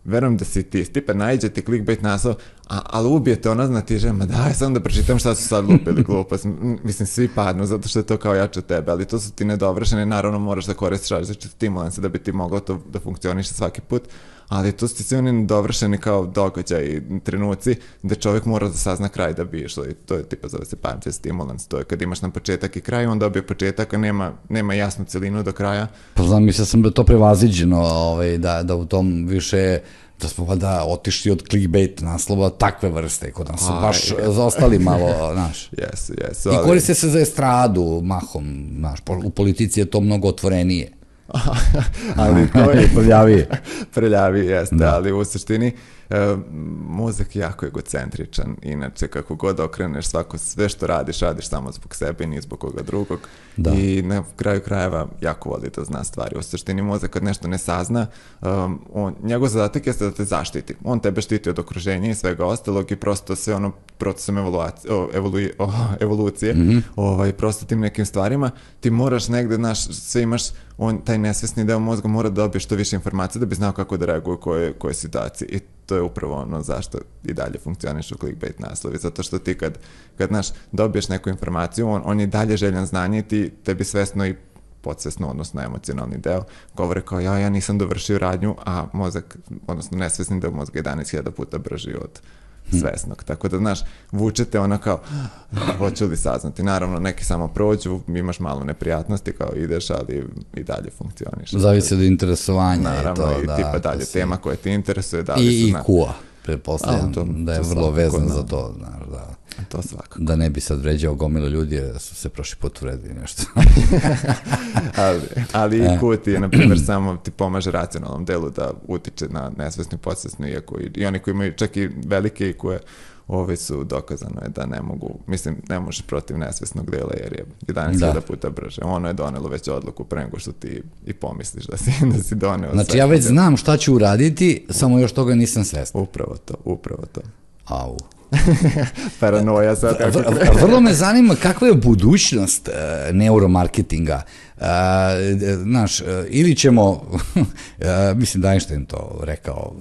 verujem da si ti, tipa najđete clickbait naslov, a, ali ubijete ona znatiže, ma daj sam da pročitam šta su sad lupili glupost. M, Mislim, svi padnu zato što je to kao jače od tebe, ali to su ti nedovršene, naravno moraš da koristiš različite stimulanse da bi ti moglo to da funkcioniše svaki put, ali to su ti svi oni nedovršeni kao događaj i trenuci gde čovjek mora da sazna kraj da bi išlo i to je tipa zove se punch stimulans, to je kad imaš na početak i kraj, on dobije početak, a nema, nema jasnu celinu do kraja, Pa znam, mislio sam da to prevaziđeno, ovaj, da, da u tom više da smo valjda otišli od clickbait naslova takve vrste, kod nas Aj, baš je. zaostali malo, *laughs* znaš. Jesu, jesu. I koriste se za estradu mahom, znaš, u politici je to mnogo otvorenije. *laughs* ali to je Prljavije. prljavi jeste, Da. ali u suštini mozak je jako egocentričan, inače kako god okreneš svako, sve što radiš, radiš samo zbog sebe i ni zbog koga drugog Da. i na kraju krajeva jako voli da zna stvari. U suštini mozak kad nešto ne sazna, um, on, njegov zadatak jeste da te zaštiti. On tebe štiti od okruženja i svega ostalog i prosto sve ono procesom evoluacije, o, evolui, o, evolucije, Mhm. ovaj, prosto tim nekim stvarima, ti moraš negde, znaš, sve imaš, on, taj nesvesni deo mozga mora da dobije što više informacija da bi znao kako da reaguje u koje, koje situacije. I to je upravo ono zašto i dalje funkcioniš u clickbait naslovi, zato što ti kad, kad znaš, dobiješ neku informaciju, on, on je dalje željan znanja i ti tebi svesno i podsvesno, odnosno emocionalni deo, govore kao ja, ja nisam dovršio radnju, a mozak, odnosno nesvesni deo mozga je 11.000 puta brži od svesnog. Tako da, znaš, vučete ono kao, hoću li saznati. Naravno, neki samo prođu, imaš malo neprijatnosti kao ideš, ali i dalje funkcioniš. Zavisi od interesovanja Naravno, i to, i da. tipa dalje si- tema koja te interesuje, da li I, su, i pretpostavljam A, to- da je to vrlo vezan za to, znaš, da. To svakako. Da ne bi sad vređao gomilu ljudi, jer su se prošli put uvredili nešto. *laughs* ali, ali E. i kuti je, na primjer, samo ti pomaže racionalnom delu da utiče na nesvesnu podsvesnu, iako i, i oni koji imaju čak i velike i koje ove su dokazano je da ne mogu, mislim, ne može protiv nesvesnog dela jer je 11.000 Da. puta brže. Ono je donelo već odluku pre nego što ti i pomisliš da si, da si doneo Znači, ja već znam šta ću uraditi, samo još toga nisam svestan. Upravo to, upravo to. Au. *laughs* Paranoja sad. vrlo me zanima kakva je budućnost e, neuromarketinga. Znaš, e, ili ćemo, *laughs* e, mislim da Einstein to rekao,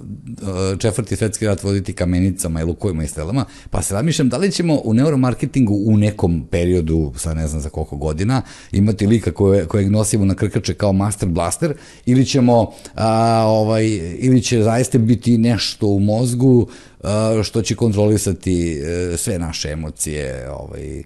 e, četvrti svetski rat voditi kamenicama i lukovima i stelama, pa se razmišljam da li ćemo u neuromarketingu u nekom periodu, sad ne znam za koliko godina, imati lika koje, kojeg nosimo na krkače kao master blaster, ili ćemo, a, ovaj, ili će zaista biti nešto u mozgu što će kontrolisati sve naše emocije, ovaj,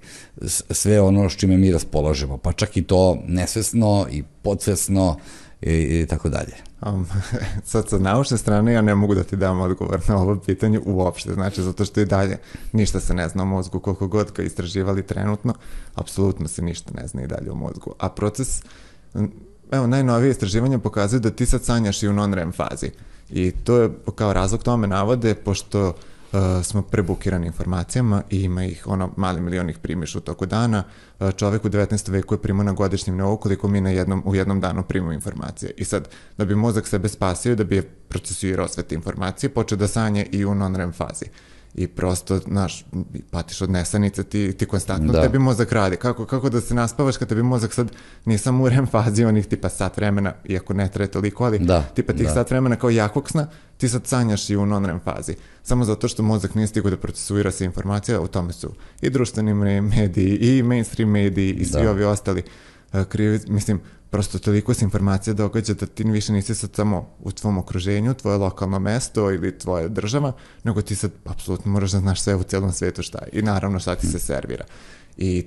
sve ono s čime mi raspolažemo, pa čak i to nesvesno i podsvesno i, i tako dalje. Um, *laughs* sad sa naučne strane ja ne mogu da ti dam odgovor na ovo pitanje uopšte, znači zato što i dalje ništa se ne zna o mozgu, koliko god ga istraživali trenutno, apsolutno se ništa ne zna i dalje o mozgu. A proces, evo, najnovije istraživanja pokazuju da ti sad sanjaš i u non-REM fazi. I to je kao razlog tome navode, pošto uh, smo prebukirani informacijama i ima ih ono mali milion ih primiš u toku dana. Uh, čovek u 19. veku je primao na godišnjem nivou koliko mi na jednom, u jednom danu primamo informacije. I sad, da bi mozak sebe spasio, da bi je procesuirao sve te informacije, počeo da sanja i u non-REM fazi. I prosto, znaš, patiš od nesanice, ti, ti konstantno Da. tebi mozak radi. Kako, kako da se naspavaš kad tebi mozak sad nije samo u REM fazi onih tipa sat vremena, iako ne traje toliko, ali Da, tipa tih da. sat vremena kao jakog sna, ti sad sanjaš i u non-REM fazi. Samo zato što mozak nije stigao da procesuira se informacija, u tome su i društveni mediji, i mainstream mediji, i svi Da. ovi ostali uh, krivi, mislim, prosto toliko se informacija događa da ti više nisi sad samo u tvom okruženju, tvoje lokalno mesto ili tvoja država, nego ti sad apsolutno moraš da znaš sve u celom svetu šta je. I naravno šta ti se servira. I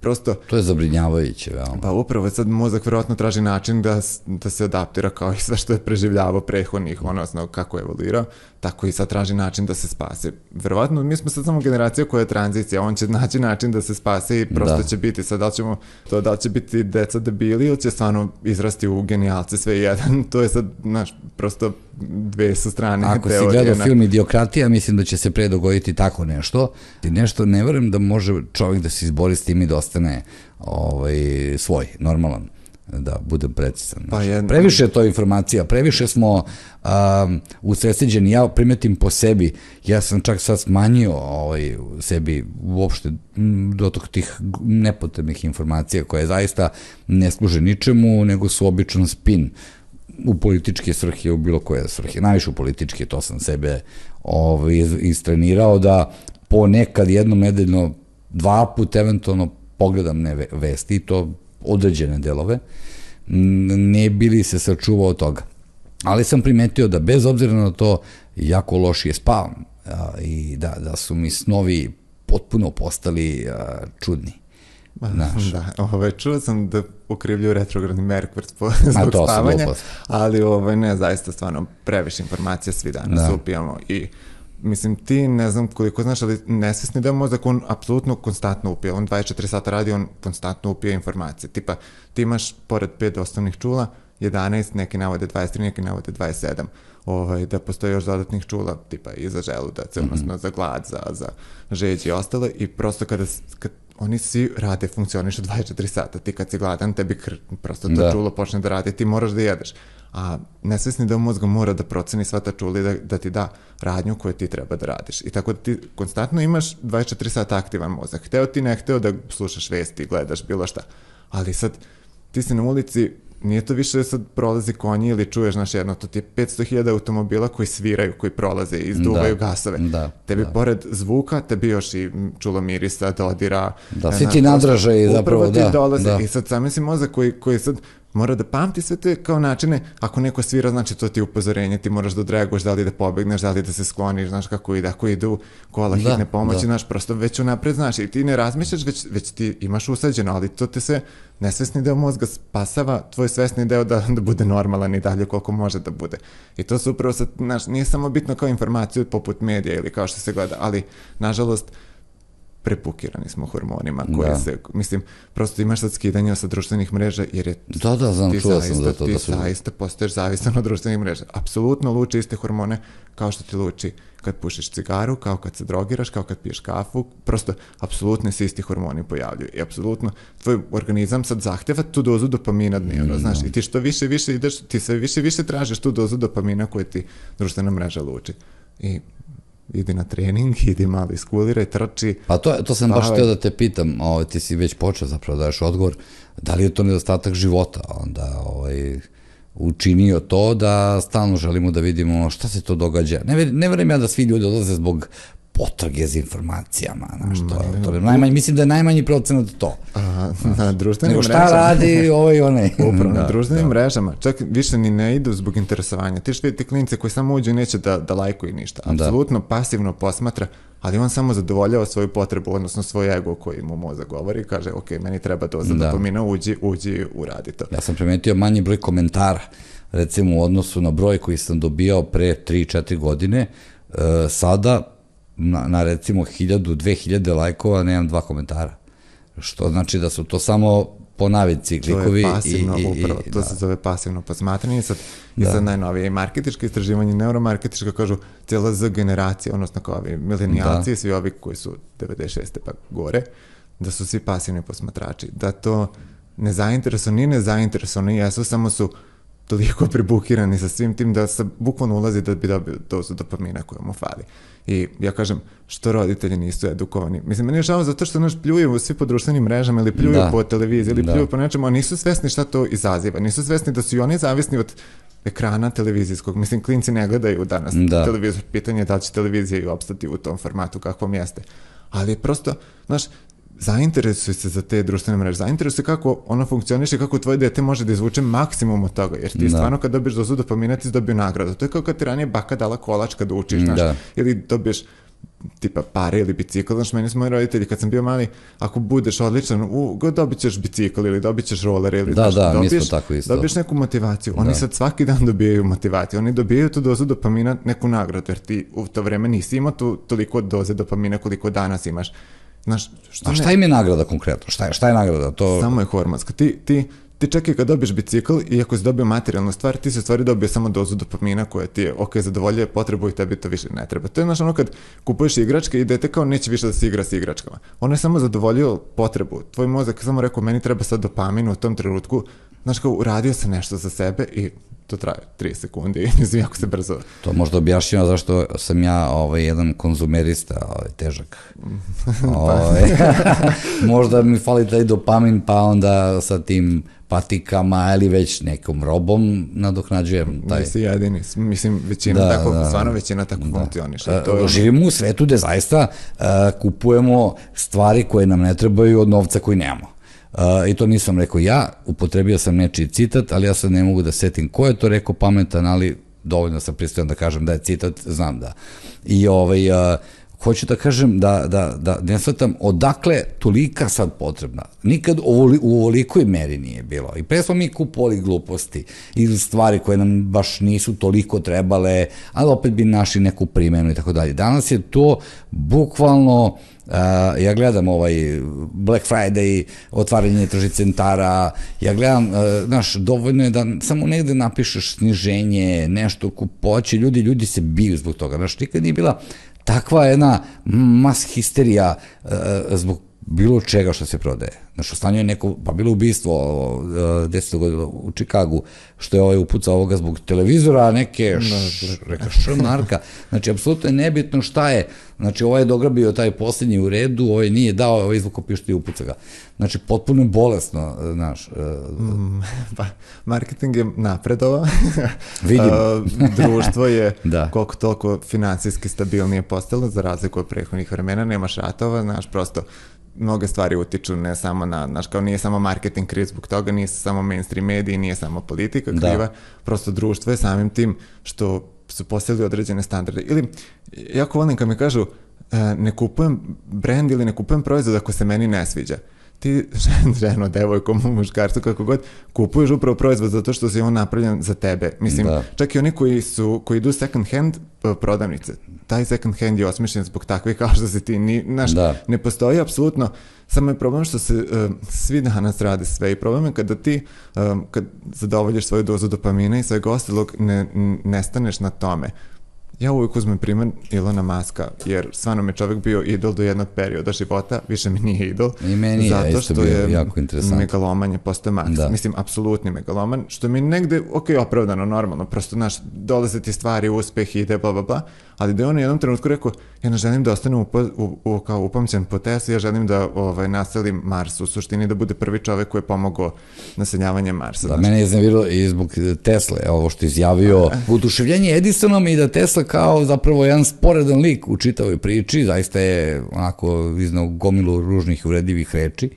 prosto, To je zabrinjavajuće, veoma. pa upravo sad mozak verovatno traži način da, da se adaptira kao i *laughs* sve što je preživljavao prethodnih, odnosno kako je evoluirao, tako i sad traži način da se spase. Verovatno mi smo sad samo generacija koja je tranzicija, on će naći način da se spase i prosto Da. će biti sad da li ćemo, to da li će biti deca debili ili će stvarno izrasti u genijalce sve jedan, *laughs* to je sad, znaš, prosto dve su strane Ako si teorije gledao na- film Idiokratija, mislim da će se pre dogoditi tako nešto. I nešto, ne verujem da može čovjek da se izbori s tim i da ostane ovaj, svoj, normalan da budem precizan. Pa je- Previše je to informacija, previše smo um, usredsređeni, ja primetim po sebi, ja sam čak sad smanjio ovaj, sebi uopšte dotok tih nepotrebnih informacija koje zaista ne služe ničemu, nego su običan spin u političke svrhe, u bilo koje svrhe, najviše u političke, to sam sebe ovaj, istrenirao da ponekad jednom nedeljno dva put eventualno pogledam ne ve- vesti, i to određene delove, ne bili se sačuvao od toga. Ali sam primetio da bez obzira na to jako lošije spavam a, i da, da su mi snovi potpuno postali a, čudni. Znaš, Da, ovaj, čuo sam da ukrivljuju retrogradni Merkur zbog, spavanja, ali ovaj, ne, zaista stvarno previše informacija svi danas Da. da. upijamo i Mislim, ti ne znam koliko znaš, ali nesvesni deo mozak, on apsolutno konstantno upija. On 24 sata radi, on konstantno upija informacije. Tipa, ti imaš, pored pet osnovnih čula, 11, neki navode 23, neki navode 27 ovaj, da postoji još dodatnih čula, tipa i za želudac, mm -hmm. odnosno za glad, za, za žeđ i ostalo i prosto kada, kad oni svi rade, funkcionišu 24 sata, ti kad si gladan, tebi kr, prosto to da. čulo počne da radi, ti moraš da jedeš. A nesvesni deo mozga mora da proceni sva ta čula i da, da ti da radnju koju ti treba da radiš. I tako da ti konstantno imaš 24 sata aktivan mozak. Hteo ti ne hteo da slušaš vesti, gledaš bilo šta. Ali sad, ti si na ulici, nije to više da sad prolazi konji ili čuješ, znaš, jedno, to ti je 500.000 automobila koji sviraju, koji prolaze i izduvaju da, gasove. Da, tebi da. pored zvuka, tebi još i čulo mirisa, dodira. Da, svi ti nadražaj zapravo, da. Ti dolaze. Da. I sad sami si mozak koji, koji sad mora da pamti sve te kao načine, ako neko svira, znači to ti je upozorenje, ti moraš da odreaguješ, da li da pobegneš, da li da se skloniš, znaš kako ide, ako idu kola da, hitne pomoći, da. znaš, prosto već unapred znaš i ti ne razmišljaš, već, već ti imaš usađeno, ali to te se nesvesni deo mozga spasava, tvoj svesni deo da, da bude normalan i dalje koliko može da bude. I to su upravo sad, znaš, nije samo bitno kao informaciju poput medija ili kao što se gleda, ali, nažalost, prepukirani smo hormonima koji da. se, mislim, prosto imaš sad skidanje sa društvenih mreža jer je da, da, znam, ti čuo zaista, sam da to, ti da su... zaista postaješ zavisan od društvenih mreža. Apsolutno luči iste hormone kao što ti luči kad pušiš cigaru, kao kad se drogiraš, kao kad piješ kafu, prosto apsolutno se isti hormoni pojavljuju i apsolutno tvoj organizam sad zahteva tu dozu dopamina dnevno, mm, znaš, i ti što više više ideš, ti sve više više tražiš tu dozu dopamina koju ti društvena mreža luči. I idi na trening, *laughs* idi malo iskuliraj, trči. Pa to, to sam baš htio da te pitam, ovaj, ti si već počeo zapravo da daš odgovor, da li je to nedostatak života, onda ovaj, učinio to da stalno želimo da vidimo šta se to događa. Ne, ne verujem ja da svi ljudi odlaze zbog potrage za informacijama, znaš, to, to, to najmanji, mislim da je najmanji procenat to. A, na društvenim Nego šta mrežama. radi ovaj onaj. *laughs* Upravo, da, na društvenim da. mrežama, čak više ni ne idu zbog interesovanja. Ti što vidite klinice koji samo uđu i neće da, da lajkuju ništa. Da. Apsolutno da. pasivno posmatra, ali on samo zadovoljava svoju potrebu, odnosno svoj ego koji mu mozak govori i kaže, ok, meni treba doza da. dopamina, uđi, uđi, uradi to. Ja sam primetio manji broj komentara, recimo u odnosu na broj koji sam dobijao pre 3-4 godine, uh, sada na, na recimo 1000, 2000 lajkova nemam dva komentara. Što znači da su to samo po navici klikovi. To je pasivno, i, i, upravo, to da. se zove pasivno posmatranje i sad, da. i sad najnovije i marketičke istraživanje, neuromarketička kažu cijela Z generacija, odnosno kao ovi milenijalci da. i svi ovi koji su 96. pa gore, da su svi pasivni posmatrači, da to nezainteresovani, nije nezainteresovani, jesu, samo su toliko prebukirani sa svim tim da se bukvalno ulazi da bi dobio dozu dopamina koja mu fali. I ja kažem, što roditelji nisu edukovani? Mislim, meni je žao zato što naš pljuju svi po društvenim mrežama ili pljuju da. po televiziji ili da. pljuju po nečemu, a nisu svesni šta to izaziva. Nisu svesni da su i oni zavisni od ekrana televizijskog. Mislim, klinci ne gledaju danas da. televizor. Pitanje je da li će televizija i opstati u tom formatu kakvom jeste. Ali prosto, znaš, zainteresuj se za te društvene mreže, zainteresuj se kako ono funkcioniše, kako tvoje dete može da izvuče maksimum od toga, jer ti da. stvarno kad dobiješ dozu dopamina ti dobiju nagradu. To je kao kad ti ranije baka dala kolač kad učiš, znaš, da. ili dobiješ tipa pare ili bicikl, znaš, meni su moji roditelji kad sam bio mali, ako budeš odličan, u, dobit ćeš bicikl ili dobit ćeš roller ili da, znaš, da, dobiješ, tako isto. dobiješ neku motivaciju. Oni da. sad svaki dan dobijaju motivaciju, oni dobijaju tu dozu dopamina, neku nagradu, jer ti u to vreme nisi imao tu toliko doze dopamina koliko danas imaš. Znaš, šta, A šta im je nagrada konkretno? Šta je, šta je nagrada? To... Samo je hormonska. Ti, ti, ti čekaj kad dobiješ bicikl i ako si dobio materijalnu stvar, ti se stvari dobio samo dozu dopamina koja ti je, ok, zadovoljuje potrebu i tebi to više ne treba. To je znaš ono kad kupuješ igračke i dete kao neće više da se igra s igračkama. Ono je samo zadovoljio potrebu. Tvoj mozak samo rekao, meni treba sad dopamin u tom trenutku. Znaš kao, uradio sam nešto za sebe i to traje 3 sekundi, *laughs* mislim, jako se brzo. To možda objašnjava zašto sam ja ovaj, jedan konzumerista, ovaj, težak. *laughs* ovaj, *laughs* možda mi fali taj dopamin, pa onda sa tim patikama ili već nekom robom nadoknađujem taj... Nisi jedini, mislim većina da, tako, da, stvarno većina tako da. funkcioniše. To je... Živimo u svetu gde zaista uh, kupujemo stvari koje nam ne trebaju od novca koji nemamo. Uh, I to nisam rekao ja, upotrebio sam nečiji citat, ali ja sad ne mogu da setim ko je to rekao pametan, ali dovoljno sam pristojan da kažem da je citat, znam da. I ovaj, uh, hoću da kažem da, da, da ne shvatam odakle tolika sad potrebna. Nikad u, u ovolikoj meri nije bilo. I pre smo mi kupovali gluposti ili stvari koje nam baš nisu toliko trebale, ali opet bi našli neku primenu i tako dalje. Danas je to bukvalno Uh, ja gledam ovaj Black Friday, otvaranje tržnih centara, ja gledam, uh, znaš, dovoljno je da samo negde napišeš sniženje, nešto kupoće, ljudi, ljudi se biju zbog toga, znaš, nikad nije bila takva jedna mas histerija uh, zbog bilo čega što se prodaje. Znaš, ostanio je neko, pa bilo ubistvo uh, deset godina u Čikagu, što je ovaj upucao ovoga zbog televizora, neke, š, reka šmarka. Znači, apsolutno je nebitno šta je. Znači, ovaj je dograbio taj poslednji u redu, ovaj nije dao, ovaj izvuko pišti i upuca ga. Znači, potpuno je bolesno, znaš. Uh, mm, *laughs* pa, marketing je napredova. *laughs* Vidimo. društvo je *laughs* da. koliko toliko financijski stabilnije postalo, za razliku od prethodnih vremena, nemaš ratova, znaš, prosto mnoge stvari utiču ne samo na, znaš, kao nije samo marketing kriv zbog toga, nije samo mainstream mediji, nije samo politika da. kriva, da. prosto društvo je samim tim što su postavili određene standarde. Ili, jako volim kad mi kažu, e, ne kupujem brand ili ne kupujem proizvod ako se meni ne sviđa ti *laughs* ženo, devojko, muškarcu, kako god, kupuješ upravo proizvod zato što si on napravljen za tebe. Mislim, da. čak i oni koji su, koji idu second hand prodavnice, taj second hand je osmišljen zbog takvih kao što si ti, ni, znaš, da. ne postoji apsolutno, samo je problem što se uh, svi danas rade sve i problem je kada ti, um, kad zadovoljiš svoju dozu dopamina i svega ostalog, ne, ne staneš na tome ja uvijek uzmem primjer Ilona Maska, jer stvarno mi čovjek bio idol do jednog perioda života, više mi nije idol. I meni zato je što bio je jako interesantno. megaloman je postao Max. Da. Mislim, apsolutni megaloman, što mi negde, ok, opravdano, normalno, prosto, znaš, dolaze ti stvari, uspeh, ide, bla, bla, bla, ali da je on u jednom trenutku rekao, ja ne želim da ostanem upo, u, u, kao upamćen po Tesla, ja želim da ovaj, naselim Mars, u suštini da bude prvi čovek koji je pomogao naseljavanjem Marsa. Da, znači. mene je znavirilo i zbog Tesle, ovo što izjavio, *laughs* uduševljenje Edisonom i da Tesla kao zapravo jedan sporedan lik u čitavoj priči, zaista je onako iznao gomilu ružnih i uredivih reči,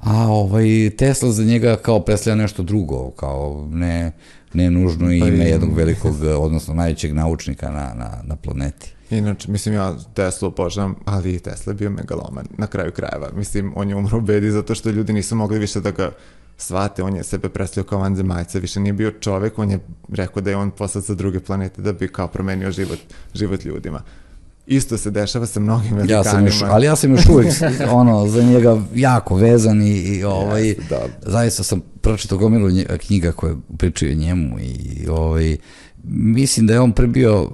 a ovaj Tesla za njega kao predstavlja nešto drugo, kao ne, ne nužno pa ime jednog velikog, odnosno najvećeg naučnika na, na, na planeti. Inače, mislim, ja Tesla obožavam, ali i Tesla je bio megaloman na kraju krajeva. Mislim, on je umro u bedi zato što ljudi nisu mogli više da ga shvate, on je sebe predstavio kao vanzemajca, više nije bio čovek, on je rekao da je on poslat sa druge planete da bi kao promenio život, život ljudima. Isto se dešava sa mnogim velikanima. Ja sam još, ali ja sam još uvijek *laughs* ono, za njega jako vezan i, i ovaj, yes, zaista sam pročitao gomilu knjiga koje pričaju njemu i ovaj, mislim da je on prebio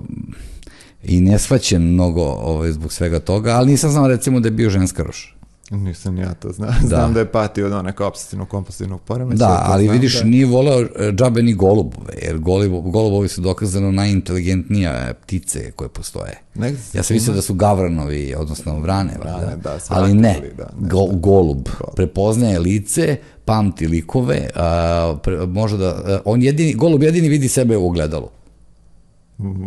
i nesvaćen mnogo ovaj, zbog svega toga, ali nisam znao recimo da je bio ženskaroš. Nisam ja to znao. Da. Znam da je patio od oneka obsesivnog kompulsivnog poremeća. Da, ali znam vidiš, da... nije voleo e, džabe ni golubove, jer golub, golubovi su dokazano najinteligentnije ptice koje postoje. Negde ja sam mislio da su gavranovi, odnosno vrane, vrane da, ali ne, da, ne Go, golub. golub prepoznaje lice, pamti likove, a, pre, može da, a, on jedini, golub jedini vidi sebe u ogledalu.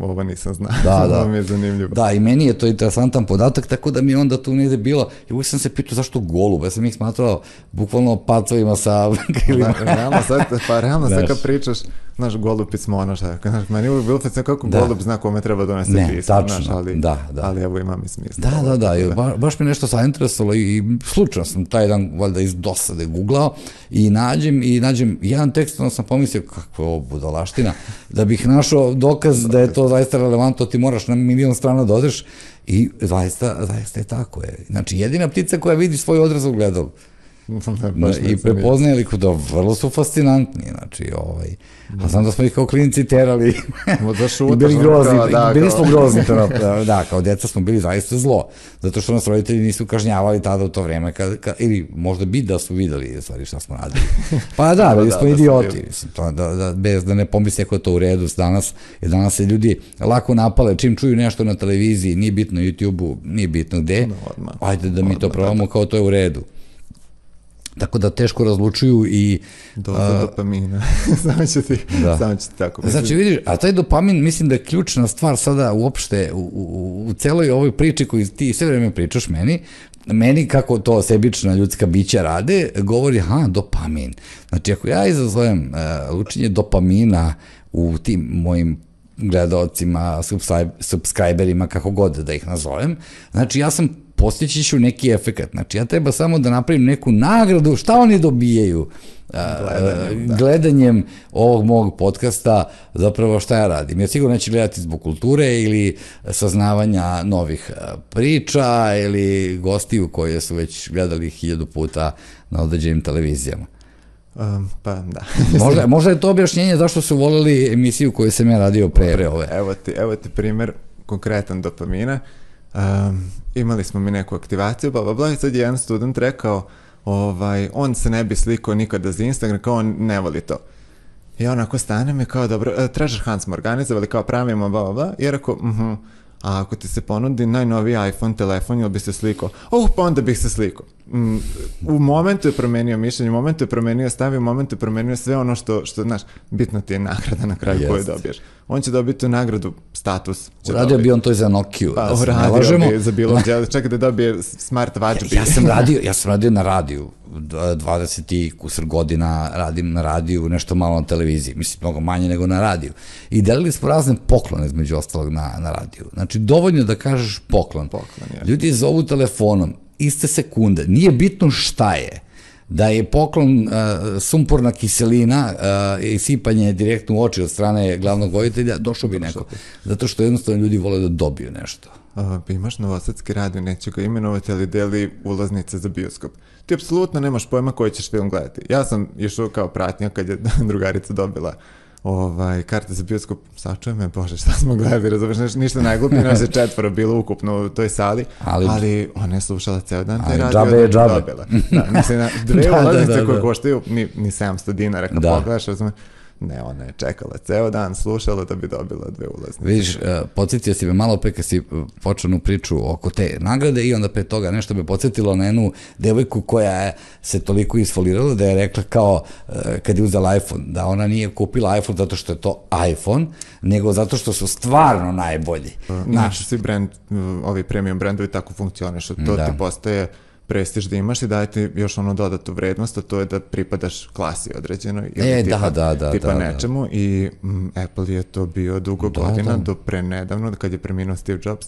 Ovo nisam znao, da, *laughs* da. mi je zanimljivo. Da, i meni je to interesantan podatak, tako da mi onda tu negde bilo, i uvijek sam se pitao zašto golub, ja sam ih smatrao bukvalno pacovima sa *laughs* krilima. Da, realno sad, pa realno sad kad pričaš, znaš, golub pismo, ono šta, znaš, meni uvijek bilo fascinantno kako da. golub zna kome treba donese ne, pismo, tačno, znaš, ali, da, da. ali evo ima mi smisla. Da, da, da, da. Ba, baš me nešto zainteresovalo i, i slučajno sam taj dan, valjda iz dosade googlao i nađem, i nađem jedan tekst, onda sam pomislio, kakva je ovo budalaština, da bih našao dokaz da je to zaista relevantno, ti moraš na milion strana da odeš i zaista, zaista je tako. Je. Znači, jedina ptica koja vidi svoj odraz u gledalu. Da, I prepoznaje liko da vrlo su fascinantni, znači, ovaj, a znam da smo ih kao klinici terali. Da šutaš, *laughs* i bili grozni, kao, da, bili smo grozni, to, *laughs* da, kao deca smo bili zaista zlo, zato što nas roditelji nisu kažnjavali tada u to vreme, kad, kad, ili možda bi da su videli stvari šta smo radili. *laughs* Pa da, bili da, smo da, idioti, mislim, to, da, da, bez da ne pomisli ako je to u redu danas, jer danas se ljudi lako napale, čim čuju nešto na televiziji, nije bitno YouTube-u, nije bitno gde, no, ajde da mi to probamo kao to je u redu. Tako da teško razlučuju i... Doza dopamina. *laughs* samo ću ti, da. samo ću ti tako. Mislim. Znači vidiš, a taj dopamin mislim da je ključna stvar sada uopšte u, u, u celoj ovoj priči koju ti sve vreme pričaš meni, meni kako to sebična ljudska bića rade, govori, ha, dopamin. Znači, ako ja izazovem uh, lučenje dopamina u tim mojim gledalcima, subscriberima, kako god da ih nazovem. Znači, ja sam postići ću neki efekat. Znači, ja treba samo da napravim neku nagradu, šta oni dobijaju gledanjem, da. gledanjem ovog mog podcasta, zapravo šta ja radim. Ja sigurno neće gledati zbog kulture ili saznavanja novih priča ili gostiju koje su već gledali hiljadu puta na određenim televizijama. Um, pa da. *laughs* možda, možda je to objašnjenje zašto su voleli emisiju koju sam ja radio pre, pre ove. Evo ti, evo ti primer konkretan dopamina. Um, imali smo mi neku aktivaciju, bla, bla, bla, i sad je jedan student rekao, ovaj, on se ne bi slikao nikada za Instagram, kao on ne voli to. I onako stane i kao, dobro, uh, Treasure Hunt smo organizovali, kao pravimo, bla, bla, bla, i rekao, mhm, uh -huh, a ako ti se ponudi najnoviji iPhone telefon, ili bi se slikao? Oh, pa onda bih se slikao. Mm, u momentu je promenio mišljenje, u momentu je promenio stav, u momentu je promenio sve ono što, što znaš, bitno ti je nagrada na kraju koju dobiješ. On će dobiti nagradu, status. uradio bi on to i za Nokia, pa, da uradio bi za bilo gdje, čekaj da dobije smart watch. Ja, ja sam radio, ja sam radio na radiju, 20 i kusar godina radim na radiju, nešto malo na televiziji, mislim, mnogo manje nego na radiju. I delili smo razne poklone, između ostalog, na, na radiju. Znači, dovoljno da kažeš poklon. poklon je. Ljudi zovu telefonom, iste sekunde. Nije bitno šta je. Da je poklon uh, sumporna kiselina uh, i sipanje direktno u oči od strane glavnog vojitelja, došao bi neko. Zato što jednostavno ljudi vole da dobiju nešto. Uh, imaš Novosadski radio, neću ga imenovati, ali deli ulaznice za bioskop. Ti apsolutno nemaš pojma koji ćeš film gledati. Ja sam išao kao pratnja kad je *laughs* drugarica dobila ovaj, karte za bioskop, sačujem me, bože, šta smo gledali, razumeš, ništa najglupnije, nas *laughs* je četvoro bilo ukupno u toj sali, ali, ali ona je slušala ceo dan taj radio. Džabe je džabe. Dobila. Da, mislim, na, *laughs* dve da, ulaznice da, da, da. koje koštaju ni, ni 700 dinara, kad da. pogledaš, razumeš, Ne, ona je čekala ceo dan, slušala da bi dobila dve ulaznice. Vidiš, uh, podsjetio si me malo pre kad si počenu priču oko te nagrade i onda pre toga nešto me podsjetilo na jednu devojku koja je se toliko isfolirala da je rekla kao uh, kad je uzela iPhone, da ona nije kupila iPhone zato što je to iPhone, nego zato što su stvarno najbolji. Uh, Naš, svi brand, ovi premium brandovi tako funkcionišu, to da. ti postaje prestiž da imaš i daje ti još ono dodatu vrednost, a to je da pripadaš klasi određenoj ili e, tipa, da, da, da, tipa da, da. nečemu da. i m, Apple je to bio dugo da, godina da. do pre nedavno kad je preminuo Steve Jobs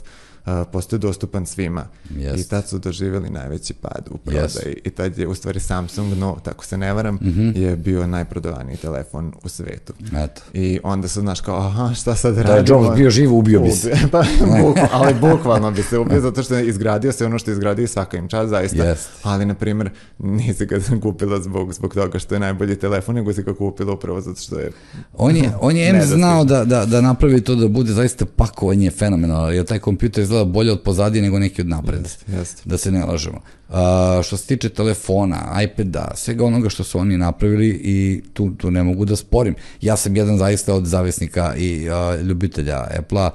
postoje dostupan svima. Yes. I tad su doživjeli najveći pad u prodaj. Yes. I tad je u stvari Samsung, no, tako se ne varam, mm -hmm. je bio najprodavaniji telefon u svetu. Eto. I onda su, znaš, kao, aha, šta sad radimo? Da je Jobs bio živ, ubio bi se. *laughs* pa, bukval, *laughs* ali bukvalno bi se ubio, zato što je izgradio se ono što je izgradio svaka im čast, zaista. Yes. Ali, na primjer, nisi ga kupila zbog, zbog toga što je najbolji telefon, nego si ga kupila upravo zato što je... On je, *laughs* on je M znao da, da, da napravi to da bude zaista pakovanje fenomenalno, jer taj kompjuter izgleda bolje od pozadije nego neki od napred. Jest, jest. Da se ne lažemo. Uh, što se tiče telefona, iPada, svega onoga što su oni napravili i tu, tu ne mogu da sporim. Ja sam jedan zaista od zavisnika i uh, ljubitelja Apple-a.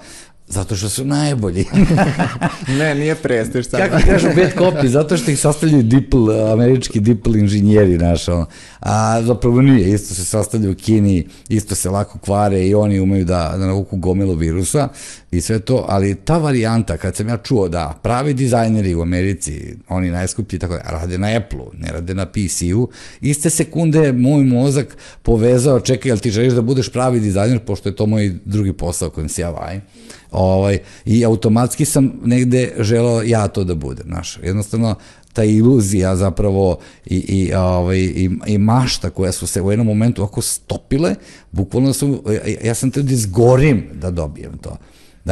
Zato što su najbolji. *laughs* ne, nije prestiž. Samo. Kako kažu bad copy, zato što ih sastavljaju dipl, američki dipl inženjeri, znaš, ono. A zapravo nije, isto se sastavljaju u Kini, isto se lako kvare i oni umeju da, da navuku gomilu virusa i sve to, ali ta varijanta, kad sam ja čuo da pravi dizajneri u Americi, oni najskuplji, tako da, rade na Apple-u, ne rade na PC-u, iste sekunde moj mozak povezao, čekaj, jel ti želiš da budeš pravi dizajner, pošto je to moj drugi posao kojim se ja vajim, ovaj, i automatski sam negde želao ja to da budem, znaš, jednostavno ta iluzija zapravo i, i, ovaj, i, i mašta koja su se u jednom momentu ako stopile, bukvalno su, ja sam te da izgorim da dobijem to.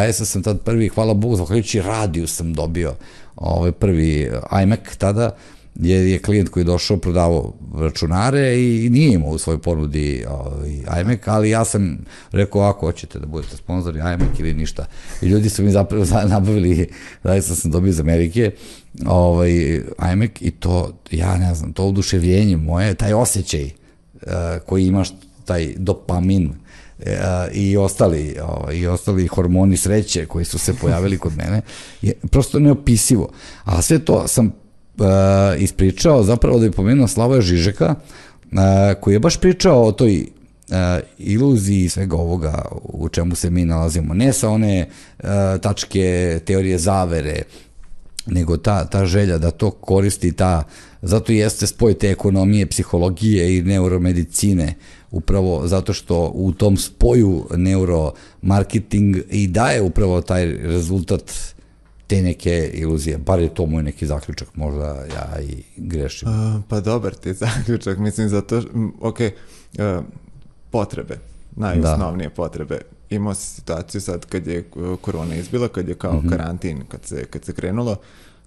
Ja sam tad prvi, hvala Bogu, zahvaljujući radiju sam dobio ovaj prvi iMac tada, je, je klijent koji je došao prodavao računare i nije imao u svojoj ponudi ovaj, iMac, ali ja sam rekao ako hoćete da budete sponzori iMac ili ništa. I ljudi su mi zapravo *laughs* nabavili, zaista sam dobio iz Amerike, ovaj, iMac i to, ja ne znam, to oduševljenje moje, taj osjećaj uh, koji imaš, taj dopamin, i ostali i ostali hormoni sreće koji su se pojavili kod mene je prosto neopisivo. A sve to sam uh, ispričao zapravo da je pomenuo Slavoja Žižeka, uh, koji je baš pričao o toj uh, iluziji svega ovoga u čemu se mi nalazimo. Ne sa one uh, tačke teorije zavere, nego ta, ta želja da to koristi ta, zato jeste spoj te ekonomije, psihologije i neuromedicine upravo zato što u tom spoju neuromarketing i daje upravo taj rezultat te neke iluzije, bar je to moj neki zaključak, možda ja i grešim. Uh, pa dobar ti *laughs* zaključak, mislim zato, ok, uh, potrebe, najosnovnije da. potrebe. Imao si situaciju sad kad je korona izbila, kad je kao mm -hmm. karantin, kad se, kad se krenulo,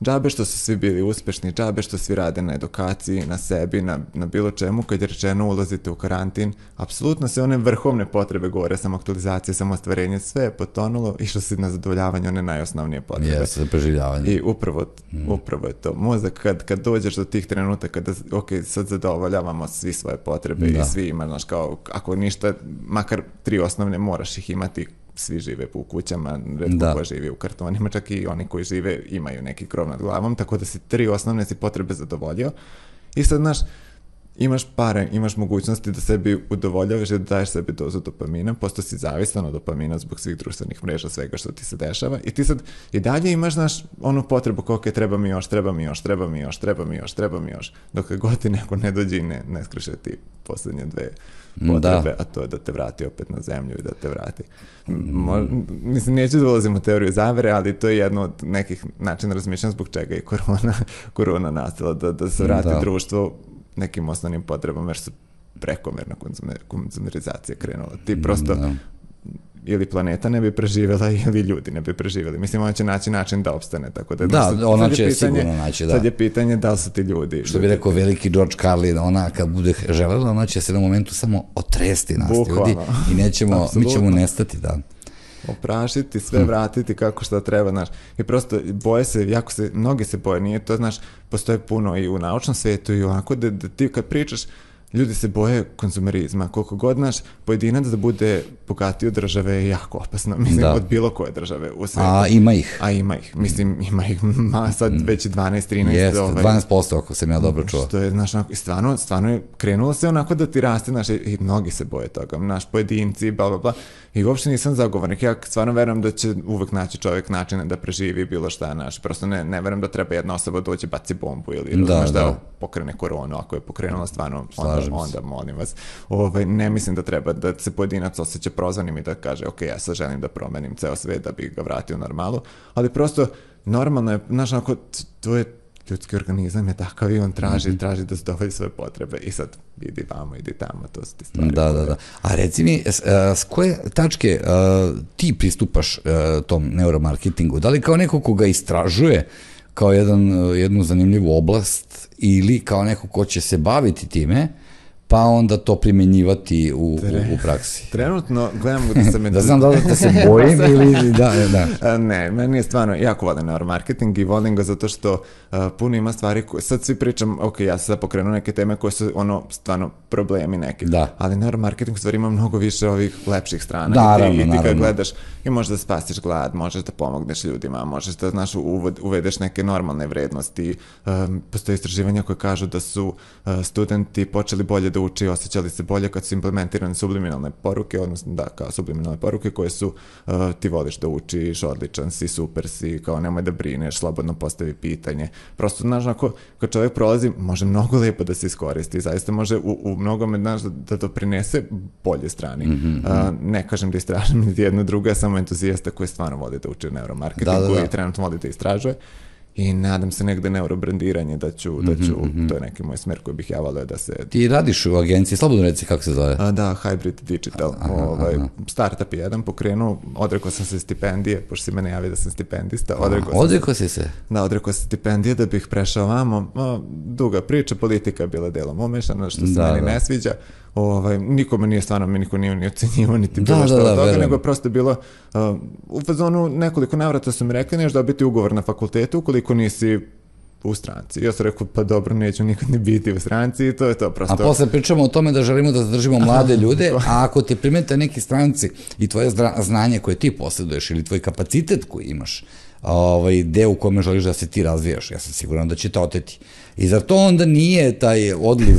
džabe što su svi bili uspešni, džabe što svi rade na edukaciji, na sebi, na, na bilo čemu, kad je rečeno ulazite u karantin, apsolutno sve one vrhovne potrebe gore, samoaktualizacije, samoostvarenje, sve je potonulo, išlo se na zadovoljavanje one najosnovnije potrebe. Jeste, za preživljavanje. I upravo, mm. upravo je to. Mozak, kad, kad dođeš do tih trenutaka, kada, ok, sad zadovoljavamo svi svoje potrebe da. i svi ima, znaš, kao, ako ništa, makar tri osnovne moraš ih imati svi žive u kućama, redko da. ko živi u kartonima, čak i oni koji žive imaju neki krov nad glavom, tako da si tri osnovne si potrebe zadovoljio. I sad, znaš, imaš pare, imaš mogućnosti da sebi udovoljavaš i da daješ sebi dozu dopamina, posto si zavisan od dopamina zbog svih društvenih mreža, svega što ti se dešava i ti sad i dalje imaš, znaš, onu potrebu koliko je treba mi još, treba mi još, treba mi još, treba mi još, treba mi još, dok god ti neko ne dođe i ne, ne skreše ti poslednje dve potrebe, da. a to je da te vrati opet na zemlju i da te vrati. Mo, mislim, neću da ulazim u teoriju zavere, ali to je jedno od nekih načina razmišljanja zbog čega je korona, *laughs* korona nastala, da, da se vrati da. društvo nekim osnovnim potrebama, jer su prekomerna konzumerizacija krenula. Ti prosto da ili planeta ne bi preživela *laughs* ili ljudi ne bi preživeli. Mislim, ona će naći način da opstane, tako da... Da, sad, ona će pitanje, sigurno naći, da. Sad je pitanje da li su ti ljudi... Što bi rekao veliki George Carlin, ona kad bude želela, ona će se na momentu samo otresti nas ljudi i nećemo, mi ćemo nestati, da oprašiti, sve hm. vratiti kako šta treba, znaš. I prosto boje se, jako se, mnogi se boje, nije to, znaš, postoje puno i u naučnom svetu i ovako da, da ti kad pričaš, ljudi se boje konzumerizma. Koliko god naš pojedinac da bude bogatiji od države je jako opasno. Mislim, da. od bilo koje države u svetu. A ima ih. A ima ih. Mislim, ima ih ma, sad mm. već 12, 13. Jeste, ovaj, 12% ako sam ja dobro čuo. Što je, znaš, onako, stvarno, stvarno je krenulo se onako da ti raste, znaš, i mnogi se boje toga. Naš pojedinci, bla, bla, bla. I uopšte nisam zagovornik. Ja stvarno verujem da će uvek naći čovjek načine da preživi bilo šta, naš. Prosto ne, ne verujem da treba jedna osoba doći baci bombu ili da, da. da pokrene koronu. Ako je pokrenula stvarno, onda, onda molim vas. Ovaj, ne mislim da treba da se pojedinac osjeća prozvanim i da kaže, ok, ja sad želim da promenim ceo svet da bih ga vratio normalu, ali prosto normalno je, znaš, ako to je ljudski organizam je takav i on traži, mm -hmm. traži da zadovolji svoje potrebe i sad idi vamo, idi tamo, to su ti stvari. Da, da, da. A reci mi, s, s koje tačke uh, ti pristupaš uh, tom neuromarketingu? Da li kao neko ko ga istražuje kao jedan, jednu zanimljivu oblast ili kao neko ko će se baviti time, pa onda to primenjivati u, Tre, u, u praksi. Trenutno gledam da sam... *laughs* da znam da li da se *laughs* bojim ili da, da. *laughs* Ne, meni je stvarno, jako volim neuromarketing i volim ga zato što uh, puno ima stvari koje, sad svi pričam, ok, ja sad pokrenu neke teme koje su ono, stvarno problemi neki. Da. Ali neuromarketing stvari ima mnogo više ovih lepših strana. Naravno, I ti, i ti naravno. kad gledaš i možeš da spasiš glad, možeš da pomogneš ljudima, možeš da, znaš, uvod, uvedeš neke normalne vrednosti. Um, postoje istraživanja koje kažu da su uh, studenti počeli bolje da uče i osjećali se bolje kad su implementirane subliminalne poruke, odnosno da, kao subliminalne poruke koje su uh, ti voliš da učiš, odličan si, super si, kao nemoj da brineš, slobodno postavi pitanje. Prosto, znaš, ako kad čovjek prolazi, može mnogo lepo da se iskoristi, zaista može u, u mnogome, znaš, da, da doprinese bolje strani. Mm -hmm. uh, ne kažem da istražim *laughs* niti ja sam samo entuzijasta koji stvarno voli da uči u neuromarketingu da, da, da. i trenutno voli da istražuje i nadam se negde neurobrandiranje da ću, mm -hmm, da ću, mm -hmm. to je neki moj smer koji bih ja volio da se... Ti radiš u agenciji, slobodno reci kako se zove? A, da, Hybrid Digital, aha, ovaj, aha. startup je jedan pokrenuo, odrekao sam se stipendije, pošto si mene javio da sam stipendista, odrekao, sam odrekao si se? Da, odrekao sam stipendije da bih prešao vamo, o, duga priča, politika je bila delom umešana, što se da, meni da. ne sviđa, ovaj, nikome nije stvarno, mi niko nije ni ocenjivo, niti bilo da, što da, da, od toga, nego je prosto bilo, uh, u fazonu nekoliko navrata su mi rekli, neš da biti ugovor na fakultetu, ukoliko nisi u stranci. Ja sam rekao, pa dobro, neću nikad ne biti u stranci i to je to prosto. A posle pričamo o tome da želimo da zadržimo *laughs* mlade ljude, a ako te primete neki stranci i tvoje znanje koje ti posjeduješ ili tvoj kapacitet koji imaš, ovaj, deo u kome želiš da se ti razvijaš, ja sam siguran da će te oteti. I zar to onda nije taj odliv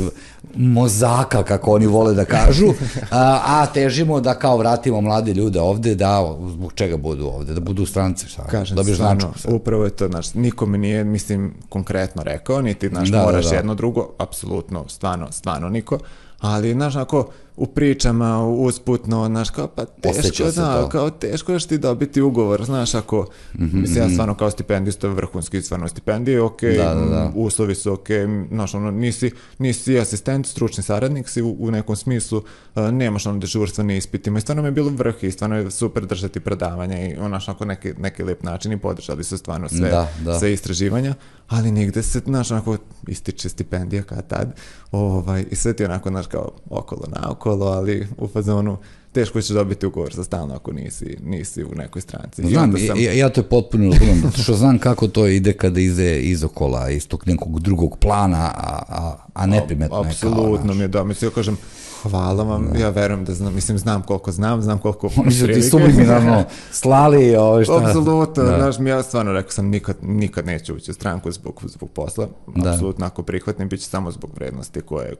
mozaka, kako oni vole da kažu, a, a težimo da kao vratimo mlade ljude ovde, da zbog čega budu ovde, da budu strance, šta? Kažem, da stvarno, upravo je to, znaš, nikome nije, mislim, konkretno rekao, niti, znaš, da, da moraš da, da. jedno drugo, apsolutno, stvarno, stvarno niko, ali, znaš, ako, u pričama usputno, znaš, kao pa teško, da, kao teško još ti dobiti ugovor, znaš, ako, mm -hmm. mislim, ja mhm. stvarno kao stipendista vrhunski, stvarno stipendije, ok, da, da, da. uslovi su ok, znaš, ono, nisi, nisi asistent, stručni saradnik si u, u nekom smislu, uh, nemaš ono dežurstva ni ispitima i stvarno mi je bilo vrh i stvarno je super držati predavanja i ono, onako neki, neki lep način i podržali su stvarno sve, da, da. sve istraživanja, ali nigde se, znaš, onako ističe stipendija kad tad, ovaj, i sve ti onako, znaš, kao okolo naokolo, ali u fazonu teško ćeš dobiti ugovor za stalno ako nisi, nisi u nekoj stranci. Znam, sam... ja, ja to potpuno razumem, zato što znam kako to ide kada ide iz okola, iz tog nekog drugog plana, a, a, a neprimetno je kao, Apsolutno mi je da, mislim, ja kažem, Hvala vam, da. ja verujem da znam, mislim, znam koliko znam, znam koliko... *laughs* Oni su ti subliminarno slali, ovo ovaj, šta... Apsolutno, da. znaš, ja stvarno rekao sam, nikad, nikad neću ući u stranku zbog, zbog posla, da. apsolutno, ako prihvatim, bit će samo zbog vrednosti koje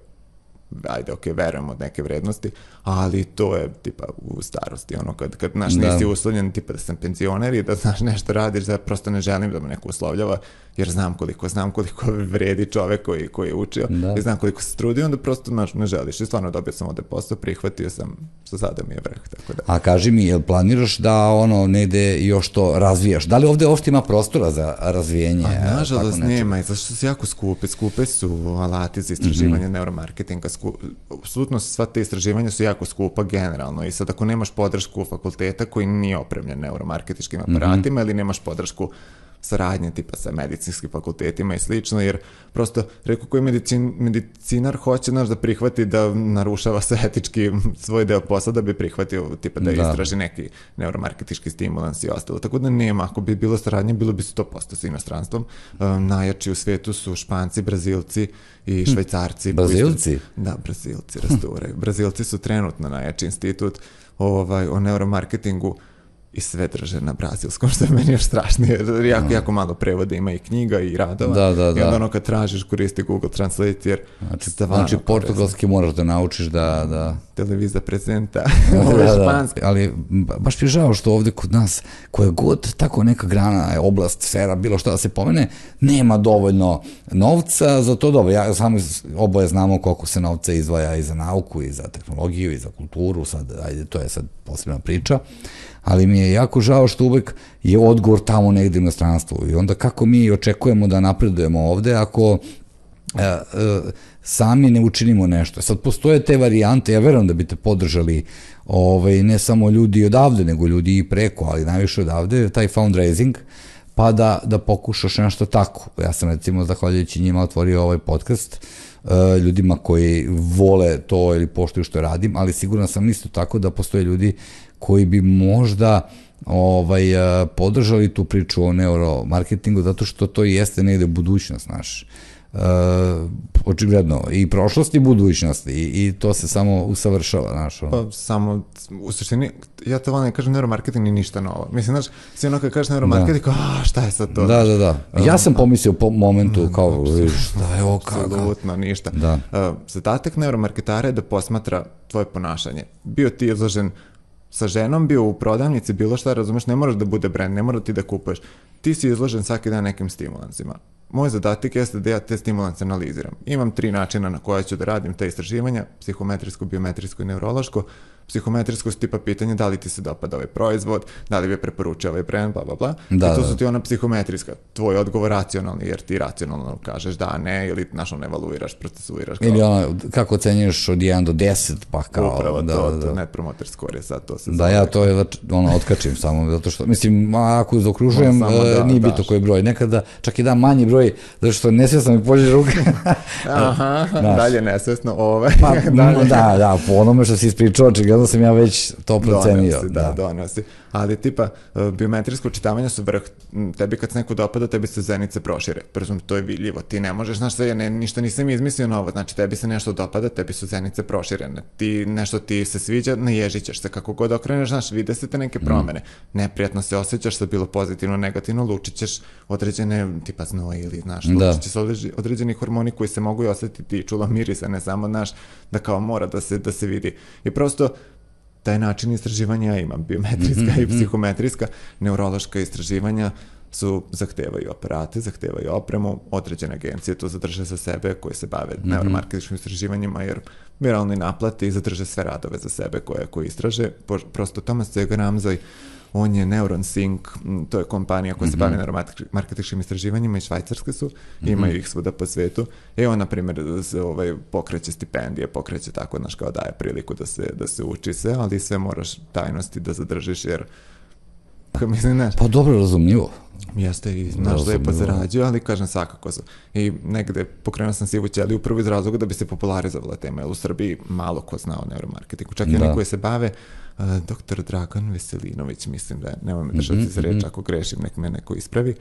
ajde, ok, verujem od neke vrednosti, ali to je tipa u starosti, ono, kad, kad znaš, da. nisi uslovljen, tipa da sam penzioner i da znaš nešto radiš, da prosto ne želim da me neko uslovljava, jer znam koliko, znam koliko vredi čovek koji, koji je učio da. i znam koliko se trudi, onda prosto, znaš, ne želiš. I stvarno dobio sam ovde posao, prihvatio sam, sa sada mi je vrh, tako da. A kaži mi, jel planiraš da ono negde još to razvijaš? Da li ovde uopšte ima prostora za razvijenje? A, nažalost nema, i zašto su jako skupe, skupe su alati za istraživanje mm -hmm. neuromarketinga, sku, apsolutno sva te istraživanja su jako skupa generalno i sad ako nemaš podršku fakulteta koji nije opremljen neuromarketičkim mhm. aparatima mm -hmm. ili nemaš podršku saradnje tipa sa medicinskim fakultetima i slično, jer prosto, reko koji medicin, medicinar hoće naš da prihvati da narušava se etički svoj deo posla da bi prihvatio tipa da, da. istraži neki neuromarketički stimulans i ostalo. Tako da nema, ako bi bilo saradnje, bilo bi 100% sa inostranstvom. Um, najjači u svetu su Španci, Brazilci i hm. Švajcarci. Brazilci? Su, da, Brazilci rasturaju. *laughs* Brazilci su trenutno najjači institut ovaj, o neuromarketingu i sve drže na brazilskom, *laughs* što je meni još strašnije. Jako, da. jako malo prevoda ima i knjiga i radova. Da, da, da. I onda ono kad tražiš koristi Google Translate jer znači, znači portugalski moraš da naučiš da... da... Televiza prezenta. *laughs* da, da. Ali baš mi je žao što ovde kod nas, koja god tako neka grana, oblast, sfera, bilo što da se pomene, nema dovoljno novca za to dobro. Ja samo oboje znamo koliko se novca izdvaja i za nauku, i za tehnologiju, i za kulturu, sad, ajde, to je sad posebna priča ali mi je jako žao što uvek je odgovor tamo negde u inostranstvu i onda kako mi očekujemo da napredujemo ovde ako e, e, sami ne učinimo nešto. Sad postoje te varijante, ja verujem da biste podržali ovaj, ne samo ljudi odavde, nego ljudi i preko, ali najviše odavde, taj fundraising, pa da, da pokušaš nešto tako. Ja sam recimo, zahvaljujući njima, otvorio ovaj podcast, e, ljudima koji vole to ili poštuju što radim, ali sigurno sam isto tako da postoje ljudi koji bi možda ovaj, eh, podržali tu priču o neuromarketingu, zato što to jeste negde budućnost, znaš. Uh, očigledno i prošlost i budućnost i, i to se samo usavršava, znaš. Ono. Pa samo, u suštini, ja to volim da kažem neuromarketing ni ništa novo. Mislim, znaš, svi ono kad kažeš neuromarketing, da. a šta je sad to? Da, da, da. Ja sam pomislio po momentu da, kao, šta je ovo kako? Apsolutno, ništa. Da. Uh, zadatak neuromarketara je da posmatra tvoje ponašanje. Bio ti izložen sa ženom bio u prodavnici, bilo šta, razumeš, ne moraš da bude brand, ne mora ti da kupuješ. Ti si izložen svaki dan nekim stimulansima. Moj zadatak jeste da ja te stimulanse analiziram. Imam tri načina na koja ću da radim te istraživanja, psihometrijsko, biometrijsko i neurološko psihometrijsko su tipa pitanje da li ti se dopada ovaj proizvod, da li bi preporučio ovaj brand, bla, bla, bla. Da, I to da. su ti ona psihometrijska. Tvoj odgovor racionalni, jer ti racionalno kažeš da, ne, ili našo ne evaluiraš, procesuiraš. Kao... Ili ono, kako ocenjuješ od 1 do 10, pa kao... Upravo da, to, da, to net promoter score je sad, to se Da, ja to je, ono, otkačim samo, zato što, mislim, ako zaokružujem, no, e, da, nije bito koji broj. Nekada čak i da manji broj, zato što nesvjesno mi pođe ruke. *laughs* Aha, dalje nesvjesno, ove. Pa, *laughs* dalje. da, da, po onome što si ispričao, očigledno sam ja već to procenio. Donosi, da, da, donosi. Ali tipa, e, biometrijsko čitavanje su vrh, tebi kad se neko dopada, tebi se zenice prošire. Prezum, to je vidljivo. Ti ne možeš, znaš, ja ne, ništa nisam izmislio novo. Znači, tebi se nešto dopada, tebi su zenice proširene. Ti, nešto ti se sviđa, naježit ćeš se. Kako god okreneš, znaš, vide se te neke mm. promene. Mm. Neprijatno se osjećaš, sa bilo pozitivno, negativno, lučit ćeš određene, tipa znoje ili, znaš, da. lučit ćeš određeni hormoni koji se mogu i osetiti čulo mirisa, ne samo, znaš, da kao mora da se, da se vidi. I prosto, taj način istraživanja ja imam, biometrijska mm -hmm. i mhm. psihometrijska, neurološka istraživanja su zahtevaju aparate, zahtevaju opremu, određene agencije to zadrže za sebe koje se bave mm -hmm. neuromarketičkim istraživanjima jer viralni naplate i zadrže sve radove za sebe koje, koje istraže. Prosto Thomas Zegar Ramzaj on je Neuron Sync, to je kompanija koja se bavi mm -hmm. marketičkim istraživanjima i švajcarske su, mm -hmm. imaju ih svuda po svetu. E on, na primjer, se ovaj, pokreće stipendije, pokreće tako, znaš, kao daje priliku da se, da se uči se, ali sve moraš tajnosti da zadržiš, jer mislim, znaš, pa dobro razumljivo. Jeste i naš lepo zarađuju, ali kažem svakako su. I negde pokrenuo sam sivu ćeliju upravo iz razloga da bi se popularizovala tema, jer u Srbiji malo ko zna o neuromarketingu. Čak i da. oni koji se bave, doktor Dragan Veselinović, mislim da je, nemoj me držati mm -hmm. za reč, mhm. ako grešim, nek me neko ispravi,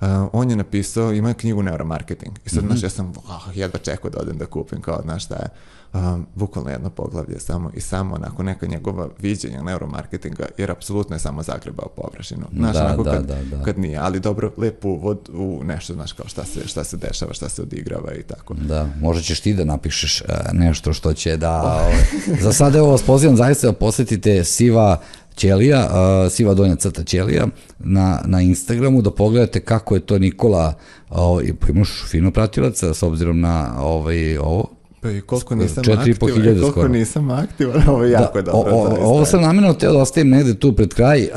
uh, on je napisao, ima knjigu neuromarketing. I sad, mm -hmm. znaš, ja sam, oh, jedva čekao da odem da kupim, kao, znaš šta je, um, bukvalno jedno poglavlje samo i samo onako neka njegova viđenja neuromarketinga, jer apsolutno je samo zagrebao površinu. Znaš, da, onako da, kad, da, da. kad nije, ali dobro, lep uvod u nešto, znaš, kao šta se, šta se dešava, šta se odigrava i tako. Da, možda ćeš ti da napišeš uh, nešto što će da... Ovaj, za sad evo vas pozivam zaista da posetite Siva Ćelija, uh, Siva donja crta Ćelija na, na Instagramu da pogledate kako je to Nikola, pa imaš fino pratilaca s obzirom na ovaj, ovo, Pa i koliko nisam aktivan, koliko skoro. nisam aktivan, ovo je da, jako da, dobro. O, ovo sam namjerno teo da ostavim negde tu pred kraj, uh,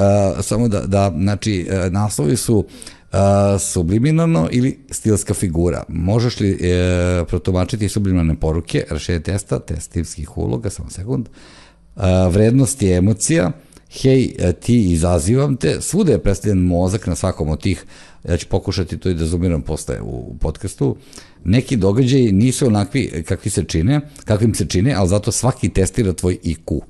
samo da, da, znači, uh, naslovi su uh, subliminarno ili stilska figura. Možeš li uh, protumačiti subliminarne poruke, rešenje testa, test stilskih uloga, samo sekund, uh, vrednost je emocija, hej, ti izazivam te, svuda je predstavljen mozak na svakom od tih, ja ću pokušati to i da zoomiram posle u podcastu, neki događaji nisu onakvi kakvi se čine, kakvim se čine, ali zato svaki testira tvoj IQ.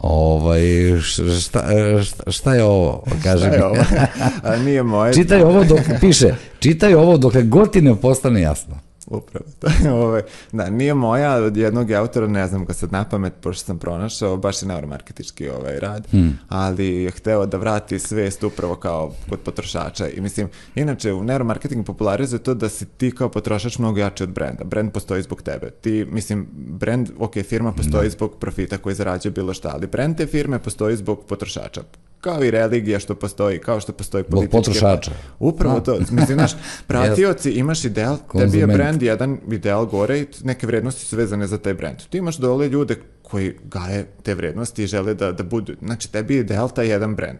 Ovaj, šta, šta, šta je ovo? Kaže šta je ovo? *laughs* A nije moje. Čitaj ovo dok, piše, čitaj ovo dok god ti ne postane jasno. Upravo. *laughs* Ove, da, nije moja, od jednog autora, ne znam ga sad na pamet, pošto sam pronašao, baš je neuromarketički ovaj rad, hmm. ali je hteo da vrati svest upravo kao kod potrošača. I mislim, inače, u neuromarketingu popularizuje to da si ti kao potrošač mnogo jači od brenda. Brend postoji zbog tebe. Ti, mislim, brend, ok, firma postoji da. zbog profita koji zarađuje bilo šta, ali brend te firme postoji zbog potrošača kao i religija što postoji, kao što postoji političke... Bog potrošača. Upravo to. Mislim, znaš, *laughs* pratioci, imaš ideal, tebi je brand jedan ideal gore i neke vrednosti su vezane za taj brand. Ti imaš dole ljude koji gaje te vrednosti i žele da, da budu... Znači, tebi je ideal taj jedan brand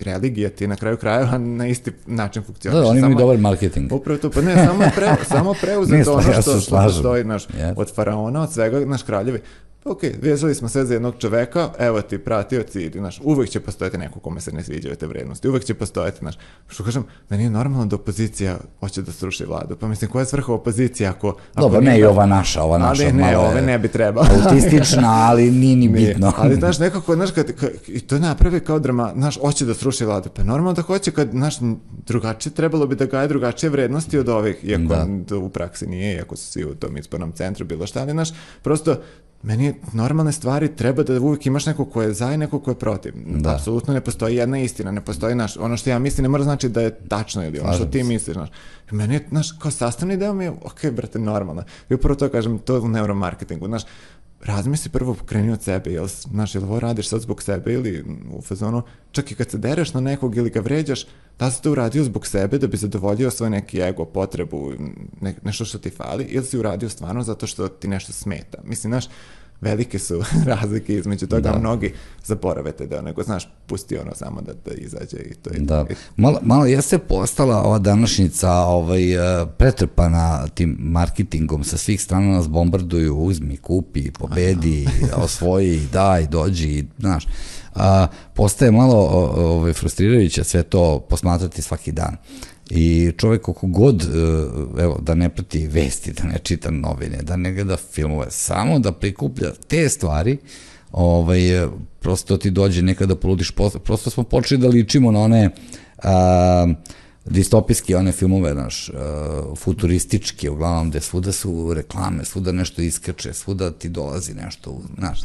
religija ti na kraju krajeva na isti način funkcioniš. Da, oni imaju dobar marketing. Upravo to, pa ne, samo, pre, *laughs* samo preuzeti ono što, što postoji, naš, yes. od faraona, od svega, naš kraljevi ok, vezali smo sve za jednog čoveka, evo ti pratioci, znaš, uvek će postojati neko kome se ne sviđaju te vrednosti, uvek će postojati, znaš, što kažem, meni je normalno da opozicija hoće da sruši vladu, pa mislim, koja je svrha opozicije ako... ako Dobro, ne i ova naša, ova naša. Ali ne, ove ne bi trebalo. Autistična, ali nije ni *laughs* bitno. ali, znaš, nekako, znaš, kad, kad, i to napravi kao drama, znaš, hoće da sruši vladu, pa normalno da hoće kad, znaš, drugačije, trebalo bi da gaje drugačije vrednosti od ovih, iako da. da u praksi nije, iako su svi u tom ispornom centru, bilo šta, ali, znaš, prosto meni normalne stvari treba da uvijek imaš neko ko je za i neko ko je protiv. Da. Apsolutno ne postoji jedna istina, ne postoji naš, ono što ja mislim ne mora znači da je tačno ili ono što ti misliš, znaš. Meni je, znaš, kao sastavni deo mi je, ok, brate, normalno. I upravo to kažem, to u neuromarketingu, znaš, razmisli prvo kreni od sebe, jel, znaš, jel ovo radiš sad zbog sebe ili u fazonu, čak i kad se dereš na nekog ili ga vređaš, da si to uradio zbog sebe da bi zadovoljio svoj neki ego, potrebu, ne, nešto što ti fali, ili si uradio stvarno zato što ti nešto smeta. Mislim, znaš, velike su *laughs* razlike između toga, da. mnogi zaborave te da nego, znaš, pusti ono samo da, da izađe i to je... Da, malo, malo jeste postala ova današnjica ovaj, e, pretrpana tim marketingom, sa svih strana nas bombarduju, uzmi, kupi, pobedi, *laughs* osvoji, daj, dođi, znaš, a, postaje malo ovaj, frustrirajuće sve to posmatrati svaki dan. I čovjek kako god, e, evo, da ne prati vesti, da ne čita novine, da ne gleda filmove, samo da prikuplja te stvari, ovaj, e, prosto ti dođe nekada poludiš, prosto smo počeli da ličimo na one a, distopijski one filmove, naš, uh, futuristički, uglavnom, gde svuda su reklame, svuda nešto iskače, svuda ti dolazi nešto, znaš,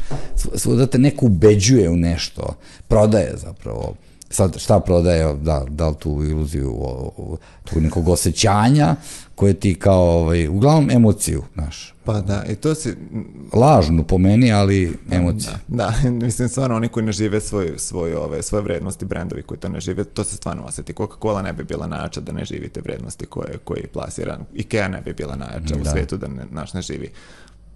svuda te neko ubeđuje u nešto, prodaje zapravo sad šta prodaje, da, da li tu iluziju o, o, tu nekog osjećanja koje ti kao, ovaj, uglavnom emociju, znaš. Pa da, i to si... Lažnu po meni, ali emociju. Da, da, *laughs* mislim stvarno oni koji ne žive svoj, svoj, ove, svoje vrednosti, brendovi koji to ne žive, to se stvarno osjeti. Coca-Cola ne bi bila najjača da ne živite vrednosti koje, koje plasira. Ikea ne bi bila najjača da. u svetu da ne, naš ne živi.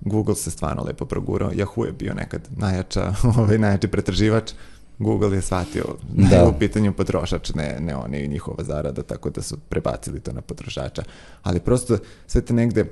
Google se stvarno lepo progurao, Yahoo je bio nekad najjača, *laughs* ovaj, najjači pretraživač, Google je shvatio da, da je u pitanju potrošač, ne, ne oni i njihova zarada, tako da su prebacili to na potrošača. Ali prosto sve te negde,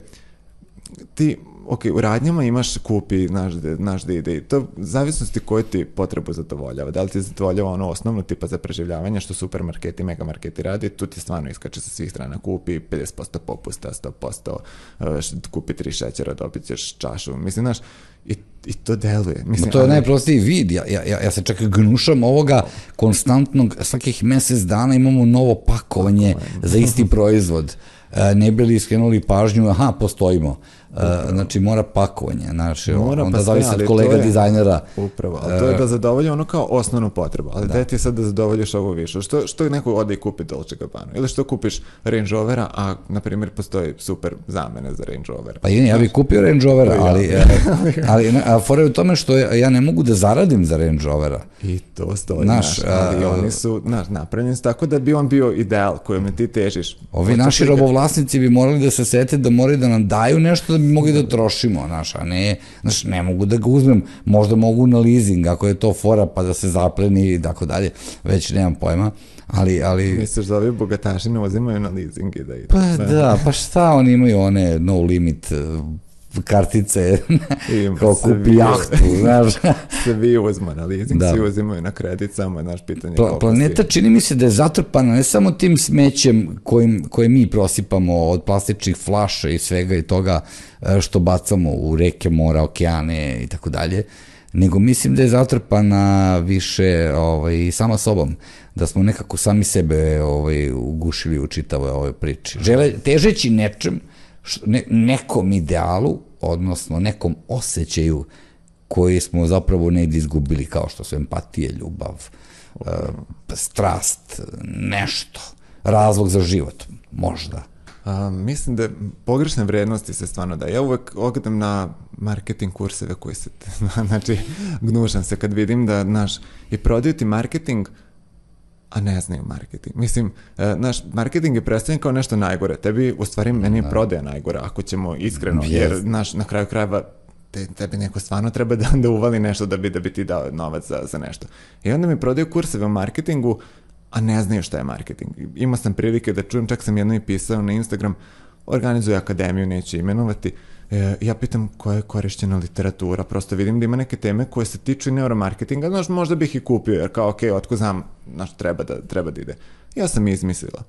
ti, ok, u radnjama imaš kupi, znaš, znaš da ide, to zavisnosti koju ti potrebu zadovoljava. Da li ti zadovoljava ono osnovno tipa za preživljavanje što supermarketi, megamarketi radi, tu ti stvarno iskače sa svih strana, kupi 50% popusta, 100%, uh, kupi tri šećera, dobit ćeš čašu. Mislim, znaš, i, i to deluje. Mislim, to je ali... najprostiji vid. Ja, ja, ja se čak gnušam ovoga konstantnog, svakih mesec dana imamo novo pakovanje za isti proizvod. E, ne bili skrenuli pažnju, aha, postojimo. Uh, znači mora pakovanje, znači mora, onda pa zavisi od kolega je, dizajnera. Upravo, ali to je da zadovolji ono kao osnovnu potrebu, ali da ti je sad da zadovoljiš ovo više. Što, što neko ode i kupi Dolce Gabbana ili što kupiš Range Rovera, a na primjer postoji super zamene za Range Rovera. Pa ja bih kupio Range Rovera, ali, ja. ali, ali a fora je u tome što ja ne mogu da zaradim za Range Rovera. I to stoji, naš, naš ali a, oni su naš, napravljeni tako da bi on bio ideal kojem ti težiš. Ovi naši robovlasnici bi morali da se sete da moraju da nam daju nešto da bi mogli da trošimo, znaš, a ne, znaš, ne mogu da ga uzmem, možda mogu na leasing, ako je to fora pa da se zapleni i tako dalje, već nemam pojma, ali... ali... Misliš da ovi bogataši ne uzimaju na leasing i da idu? Pa da, pa šta oni imaju one no limit kartice *laughs* kao kupi jahtu, *laughs* znaš. se vi uzma na leasing, da. svi uzimaju na kredit, samo je naš pitanje. Pla, planeta si... čini mi se da je zatrpana ne samo tim smećem kojim, koje mi prosipamo od plastičnih flaša i svega i toga e, što bacamo u reke, mora, okeane i tako dalje, nego mislim da je zatrpana više ovaj, sama sobom, da smo nekako sami sebe ovaj, ugušili u čitavoj ovoj priči. Žele, težeći nečem, ne, nekom idealu, odnosno nekom osjećaju koji smo zapravo negdje izgubili, kao što su empatije, ljubav, uh, strast, nešto, razlog za život, možda. A, mislim da pogrešne vrednosti se stvarno da. Ja uvek ogledam na marketing kurseve koji se, *laughs* znači, gnušam se kad vidim da, naš, i prodaju ti marketing a ne znaju marketing. Mislim, e, naš marketing je predstavljen kao nešto najgore. Tebi, u stvari, meni je da. prodaja najgora, ako ćemo iskreno, yes. jer, naš, na kraju krajeva, te, tebi neko stvarno treba da, da uvali nešto da bi, da bi ti dao novac za, za nešto. I onda mi prodaju kurseve o marketingu, a ne znaju šta je marketing. Imao sam prilike da čujem, čak sam jedno i pisao na Instagram, organizuje akademiju, neće imenovati, uh, E, ja pitam koja je korišćena literatura, prosto vidim da ima neke teme koje se tiču neuromarketinga, znaš, možda bih i kupio, jer kao, ok, otko znam, znaš, treba da, treba da ide. Ja sam izmislila.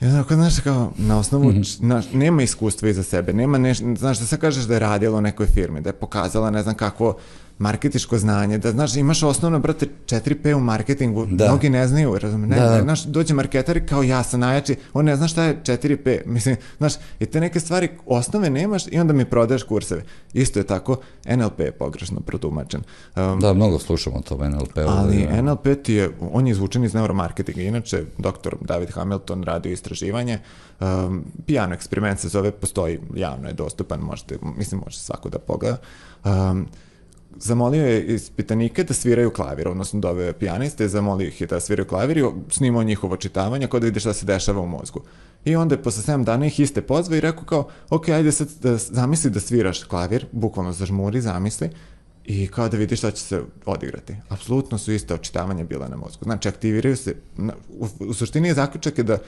I onako, znaš, kao, na osnovu, mm -hmm. znaš, nema iskustva iza sebe, nema nešto, znaš, da sad kažeš da je radila u nekoj firmi, da je pokazala, ne znam kako, marketičko znanje, da znaš, imaš osnovno, brate, 4P u marketingu, da. mnogi ne znaju, razumije, ne, da. ne, znaš, dođe marketar kao ja sam najjači, on ne zna šta je 4P, *laughs* mislim, znaš, i te neke stvari osnove nemaš i onda mi prodaješ kurseve. Isto je tako, NLP je pogrešno protumačen. Um, da, mnogo slušamo to NLP. Ali da. NLP ti je, on je izvučen iz neuromarketinga, inače, doktor David Hamilton radio istraživanje, um, pijano eksperiment se zove, postoji, javno je dostupan, možete, mislim, može svako da pogleda. Um, zamolio je ispitanike da sviraju klavir, odnosno dove da pijaniste, zamolio ih da sviraju klavir i snimao njihovo čitavanje kao da vidi šta se dešava u mozgu. I onda je posle 7 dana ih iste pozva i rekao kao, ok, ajde sad da zamisli da sviraš klavir, bukvalno zažmuri, zamisli, i kao da vidiš šta će se odigrati. Apsolutno su iste očitavanja bila na mozgu. Znači, aktiviraju se, u, u suštini je zaključak je da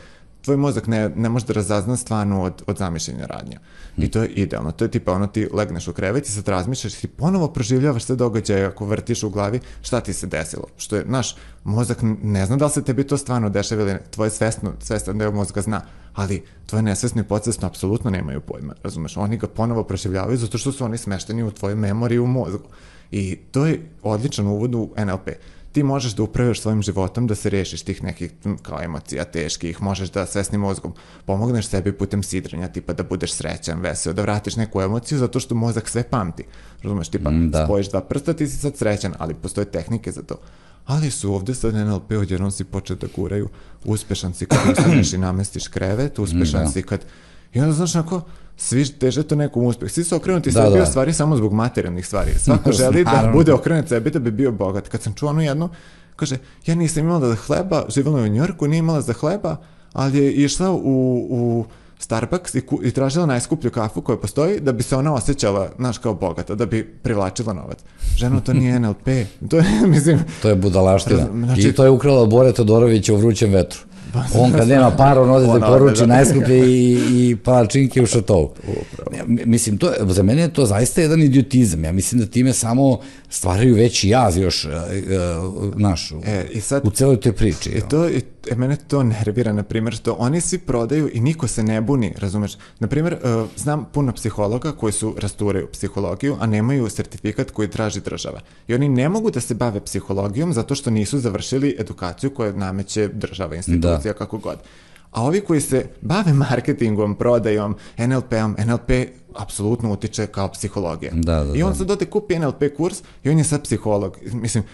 tvoj mozak ne, ne može da razazna stvarno od, od zamišljenja radnja. I to je idealno. To je tipa ono ti legneš u krevet i sad razmišljaš i ponovo proživljavaš sve događaje ako vrtiš u glavi šta ti se desilo. Što je, naš mozak ne zna da li se tebi to stvarno dešava ili. Tvoje svesno, svestan deo mozga zna, ali tvoje nesvesno i podsvesno apsolutno nemaju pojma. Razumeš? Oni ga ponovo proživljavaju zato što su oni smešteni u tvojoj memoriji u mozgu. I to je odličan uvod u NLP ti možeš da upravljaš svojim životom, da se rešiš tih nekih kao emocija teških, možeš da svesnim mozgom pomogneš sebi putem sidrenja, tipa da budeš srećan, veseo, da vratiš neku emociju zato što mozak sve pamti. Razumeš, tipa Mm, da. spojiš dva prsta, ti si sad srećan, ali postoje tehnike za to. Ali su ovde sad NLP odjednom si počeo da guraju, uspešan si kad ustaneš *clears throat* i namestiš krevet, uspešan Da. si kad... I onda znaš onako, svi teže to nekom uspeh. Svi su okrenuti Da, sebi da. stvari samo zbog materijalnih stvari. Svako *laughs* želi da bude okrenut sebi da bi bio bogat. Kad sam čuo onu jednu, kaže, ja nisam imala za hleba, živjela je u Njorku, nije imala za hleba, ali je išla u, u Starbucks i, ku, i tražila najskuplju kafu koja postoji da bi se ona osjećala, znaš, kao bogata, da bi privlačila novac. Ženo, to nije *laughs* NLP. To je, *laughs* mislim, To je budalaština. Znači- I to je ukrala Bore Todorovića u vrućem vetru. On kad nema para, on ode da poruči da. najskuplje i, i palačinke u šatovu. Mislim, to, je- za mene je to zaista jedan idiotizam. Ja mislim da time samo stvaraju veći jaz još, e, e, naš, u, E, i sad- u celoj toj priči. I to, i, e, mene to nervira, na primjer, što oni svi prodaju i niko se ne buni, razumeš? Na primjer, uh, znam puno psihologa koji su rasturaju psihologiju, a nemaju sertifikat koji traži država. I oni ne mogu da se bave psihologijom zato što nisu završili edukaciju koju nameće država, institucija, kako god. A ovi koji se bave marketingom, prodajom, NLP-om, NLP apsolutno utiče kao psihologija. Da, da, I on da. sad ode kupi NLP kurs i on je sad psiholog. Mislim,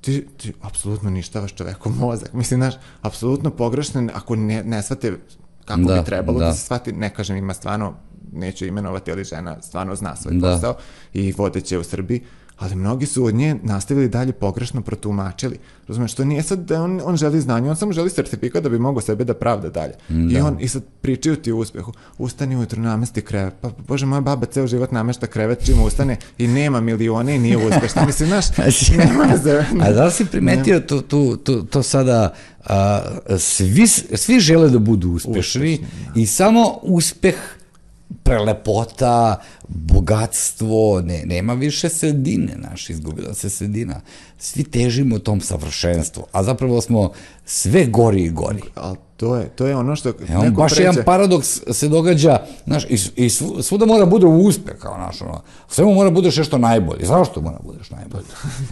ti, ti apsolutno ništavaš čovekom mozak. Mislim, znaš, apsolutno pogrešno ako ne, ne shvate kako Da, bi trebalo da. da. se shvati. Ne kažem, ima stvarno, neću imenovati, ali žena stvarno zna svoj Da. posao i vodeće u Srbiji, ali mnogi su od nje nastavili dalje pogrešno protumačili. Razumeš, to nije sad da on, on želi znanje, on samo želi sertifikat da bi mogao sebe da pravda dalje. I on, i sad pričaju ti o uspehu. Ustani ujutru, namesti krevet. Pa, bože, moja baba ceo život namešta krevet čim ustane i nema milione i nije uspešna. Mislim, znaš, *laughs* nema za... A da li si primetio to, to, to, to sada, a, svi, svi žele da budu uspešni i samo uspeh prelepota, bogatstvo, ne, nema više sredine, naš, izgubila se sredina. Svi težimo tom savršenstvu, a zapravo smo sve gori i gori. Ali to je, to je ono što... E, on neko baš preće- jedan paradoks se događa, znaš, i, i svu- svuda mora bude uspeh, kao naš, ono, svemu mora budeš nešto najbolje. Zašto mora budeš najbolje?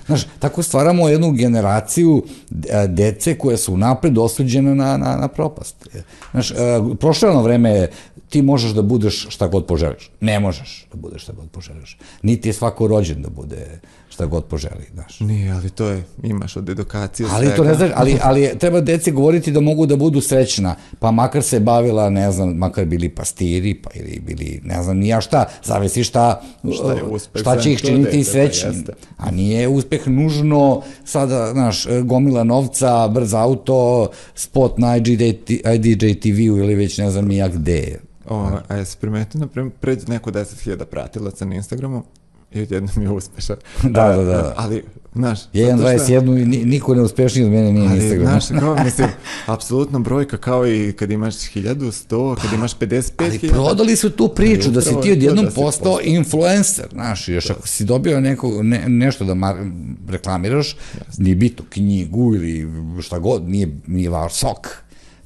Znaš, tako stvaramo jednu generaciju e, dece koje su napred osuđene na, na, na propast. Znaš, e, prošlo je ono vreme, ti možeš da budeš šta god poželiš. Ne možeš da budeš šta god poželiš. Niti je svako rođen da bude šta god poželi, znaš. Nije, ali to je, imaš od edukacije Ali svega. to ne znaš, ali, ali treba deci govoriti da mogu da budu srećna, pa makar se bavila, ne znam, makar bili pastiri, pa ili bili, ne znam, ni ja šta, zavisi šta, Šta je uspeh šta će ih činiti pa srećnim. jeste. A nije uspeh nužno sada, znaš, gomila novca, brz auto, spot na IDJ, IDJ TV-u ili već ne znam ni ja gde. O, a jesi primetio, na primjer, pređe neko 10.000 pratilaca na Instagramu i odjednom je uspešan. *laughs* Da, da, da. Ali, znaš... što- 1.21 i ni- niko ne uspešniji od mene nije na Ali, Instagramu. znaš, kao, mislim, *laughs* apsolutno brojka kao i kad imaš 1000, 100, kad imaš 55 Ali prodali su tu priču, da si ti odjednom da postao postao. influencer, znaš, još ako si dobio neko, ne, nešto da mar, reklamiraš, nije bitno, knjigu ili šta god, nije, nije vaš sok.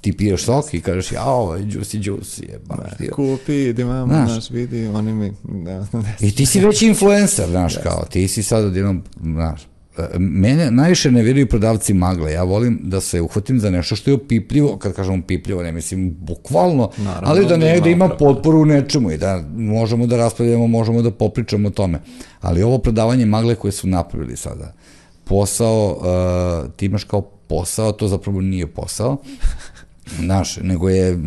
Ti piješ sok i kažeš, ja, ovo je juicy juicy, je baš ti. Kupi, da imamo, Znaš. znaš, vidi, oni mi... Ne, ne, I ti si već influencer, znaš, kao, ti si sad odjednom, znaš, e, Mene najviše ne vjeruju prodavci magle. Ja volim da se uhvatim za nešto što je opipljivo, kad kažem opipljivo, ne mislim bukvalno, Naravno, ali da da negde ima opravdanje. potporu u nečemu i da možemo da raspravljamo, možemo da popričamo o tome. Ali ovo prodavanje magle koje su napravili sada, posao, uh, ti imaš kao posao, to zapravo nije posao, Znaš, nego je,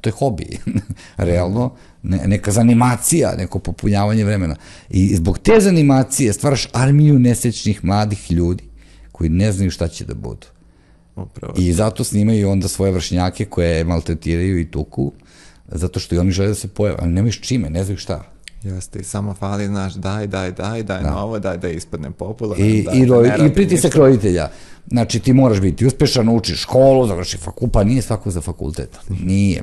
to je hobi, *laughs* realno, ne, neka zanimacija, neko popunjavanje vremena. I zbog te zanimacije stvaraš armiju nesečnih mladih ljudi koji ne znaju šta će da budu. upravo. I zato snimaju onda svoje vršnjake koje maltretiraju i tuku, zato što i oni žele da se pojave, ali nemaju s čime, ne znaju šta. Jeste, i samo fali, znaš, daj, daj, daj, daj da. novo, daj da ispadne popularno. I, daj, i, da ro, ne i pritisak ništa. roditelja. Znači, ti moraš biti uspešan, učiš školu, završi fakultet, pa nije svako za fakultet. Nije.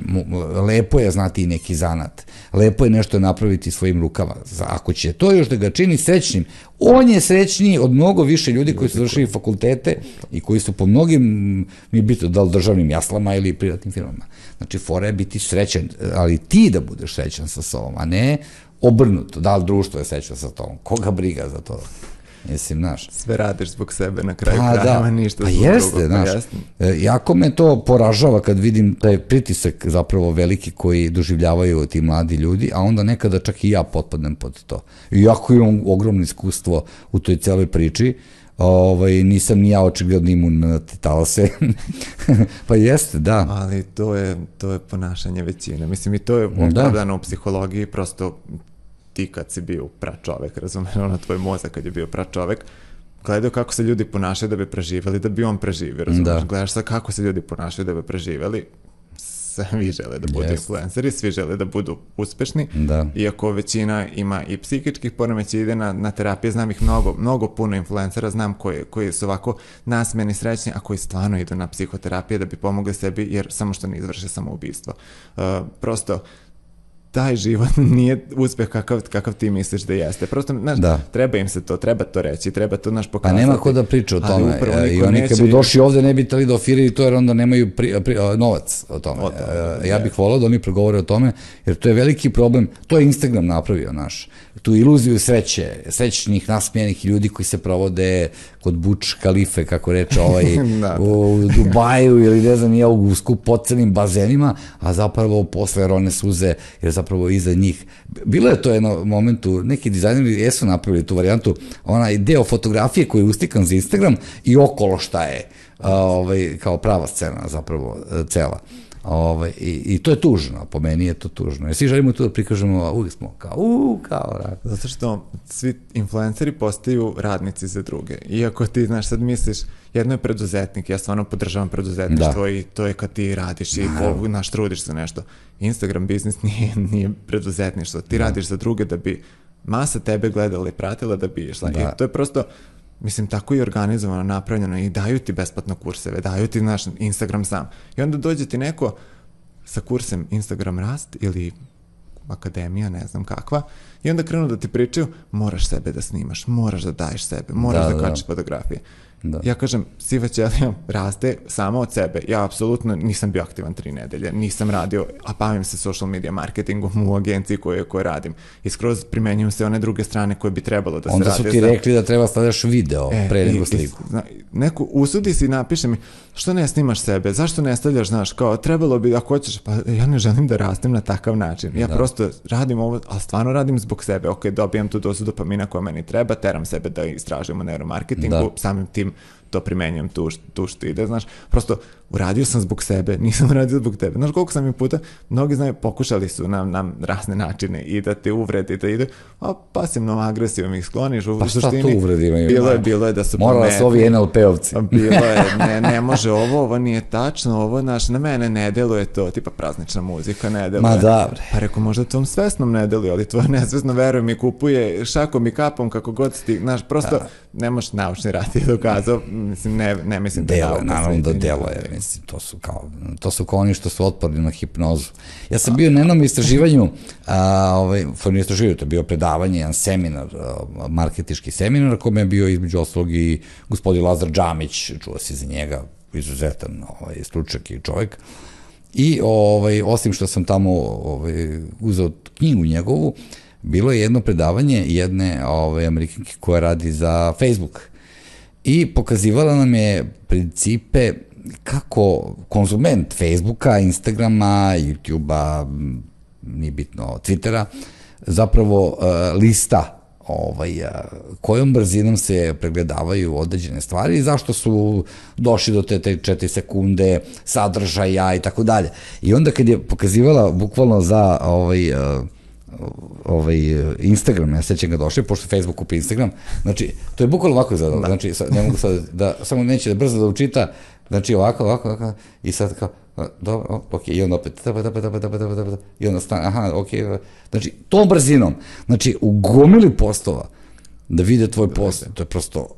Lepo je znati i neki zanat. Lepo je nešto napraviti svojim rukama. Ako će to još da ga čini srećnim, on je srećniji od mnogo više ljudi koji su završili fakultete i koji su po mnogim, mi bitno da li državnim jaslama ili privatnim firmama. Znači, fora je biti srećan, ali ti da budeš srećan sa sobom, a ne obrnuto, da li društvo je srećno sa tobom, koga briga za to. Mislim, znaš. Sve radiš zbog sebe na kraju Pa krajeva, da, ništa pa zbog jeste, drugog. znaš. Pa jeste. E, Jako me to poražava kad vidim taj pritisak zapravo veliki koji doživljavaju ti mladi ljudi, a onda nekada čak i ja potpadnem pod to. Iako imam ogromno iskustvo u toj celoj priči, ovaj, nisam ni ja očigledno imun na te talase. *laughs* pa jeste, da. Ali to je, to je ponašanje većine. Mislim, i to je Da. opravdano u psihologiji, prosto ti kad si bio pračovek, razumeš, ono tvoj mozak kad je bio pračovek, gledao kako se ljudi ponašaju da bi preživeli, da bi on preživio, razumeš? Da. Gledaš sad kako se ljudi ponašaju da bi preživeli, svi žele da budu Jest. influenceri, svi žele da budu uspešni, Da. iako većina ima i psihičkih poremeća, ide na, na terapije, znam ih mnogo, mnogo puno influencera, znam koji, koji su ovako nasmeni, srećni, a koji stvarno idu na psihoterapije da bi pomogli sebi, jer samo što ne izvrše samoubistvo. Uh, prosto, taj život *laughs* nije uspeh kakav, kakav ti misliš da jeste. Prosto, znaš, Da. treba im se to, treba to reći, treba to naš Pa pokazati. nema ko da priča o Ali tome. upravo E, I oni kad bi došli ovde ne bi tali da ofiraju to jer onda nemaju pri, pri, novac o tome. O tome, E, ja bih volao da oni progovore o tome jer to je veliki problem. To je Instagram napravio naš. Tu iluziju sreće, srećnih nasmijenih ljudi koji se provode kod Buč Kalife, kako reče ovaj, *laughs* Da. u Dubaju ili ne znam, nije u skupocenim bazenima, a zapravo posle rone suze, jer zapravo iza njih. Bilo je to jedno momentu, neki dizajneri jesu napravili tu varijantu, onaj deo fotografije koji je ustikan za Instagram i okolo šta je, ovaj, kao prava scena zapravo, e, cela. Ovaj, i, I to je tužno, po meni je to tužno. Jer svi želimo tu da prikažemo, uvijek smo kao, u, kao, rak. Zato što svi influenceri postaju radnici za druge. Iako ti, znaš, sad misliš, jedno je preduzetnik, ja stvarno podržavam preduzetništvo i to je kad ti radiš i po, naš trudiš za nešto. Instagram biznis nije, nije preduzetništvo. Ti radiš za druge da bi masa tebe gledala i pratila da bi išla. Da. I to je prosto, mislim, tako i organizovano, napravljeno i daju ti besplatno kurseve, daju ti naš Instagram sam. I onda dođe ti neko sa kursem Instagram rast ili akademija, ne znam kakva, i onda krenu da ti pričaju, moraš sebe da snimaš, moraš da daješ sebe, moraš Da, da, da, da da. kačiš fotografije. Da. Ja kažem, siva ćelija raste samo od sebe. Ja apsolutno nisam bio aktivan tri nedelje, nisam radio, a bavim se social media marketingom u agenciji koje, koje radim. I skroz primenjujem se one druge strane koje bi trebalo da Onda se su rade. ti za- rekli da treba stavljaš video E, pre i- nego i- sliku. zna- neko usudi se i napiše mi, što ne snimaš sebe, zašto ne stavljaš, znaš, kao, trebalo bi, ako hoćeš, pa ja ne želim da rastem na takav način. Ja prosto radim ovo, ali stvarno radim zbog sebe. Ok, dobijam tu dozu dopamina koja meni treba, teram sebe da istražujem u neuromarketingu, Da. samim tim to primenjujem tu, tu što ide, znaš, prosto uradio sam zbog sebe, *laughs* nisam uradio zbog tebe. Znaš koliko sam i puta, mnogi znaju, pokušali su na, na razne načine i da te uvrede i da ide, a pasivnom agresijom ih skloniš, u Pa šta suštini, tu uvrede imaju? bilo je, bilo je da su Morala su ovi NLP-ovci. pa bilo je, *laughs* ne, ne može ovo, ovo nije tačno, ovo, znaš, na mene ne deluje to, tipa praznična muzika ne deluje. Ma da, bre. Pa rekao, možda tom svesnom ne deluje, ali tvoje nesvesno, veruj mi, kupuje šakom i kapom kako god si ti, znaš, prosto ne možeš naučni rad je dokazao, mislim, ne, ne mislim da je Delo, nauka naravno da svetinja, delo je, ali- mislim, to su kao, to su kao oni što su otporni na hipnozu. Ja sam bio na jednom istraživanju, a, ovaj, formirno istraživanju, to je bio predavanje, jedan seminar, marketički seminar, na kome je bio između ostalog i gospodin Lazar Džamić, čuo se za njega, izuzetan ovaj, stručak i čovjek. I ovaj, osim što sam tamo ovaj, uzeo knjigu njegovu, bilo je jedno predavanje jedne ovaj, amerikanke koja radi za Facebook i pokazivala nam je principe kako konzument Facebooka, Instagrama, YouTubea, nije bitno, Twittera, zapravo uh, lista ovaj, uh, kojom brzinom se pregledavaju određene stvari i zašto su došli do te, te 4 sekunde sadržaja i tako dalje. I onda kad je pokazivala bukvalno za ovaj, uh, ovaj Instagram, ja sećam ga došli, pošto Facebook kupi Instagram, znači, to je bukvalno ovako izgledalo, da. znači, ne mogu sad da, samo neće da brzo da učita, znači ovako, ovako, ovako, i sad kao, dobro, ok, i onda opet, tapa, tapa, tapa, tapa, tapa, tapa, i onda stane, aha, ok, znači, tom brzinom, znači, u gomili postova, da vide tvoj post, to je prosto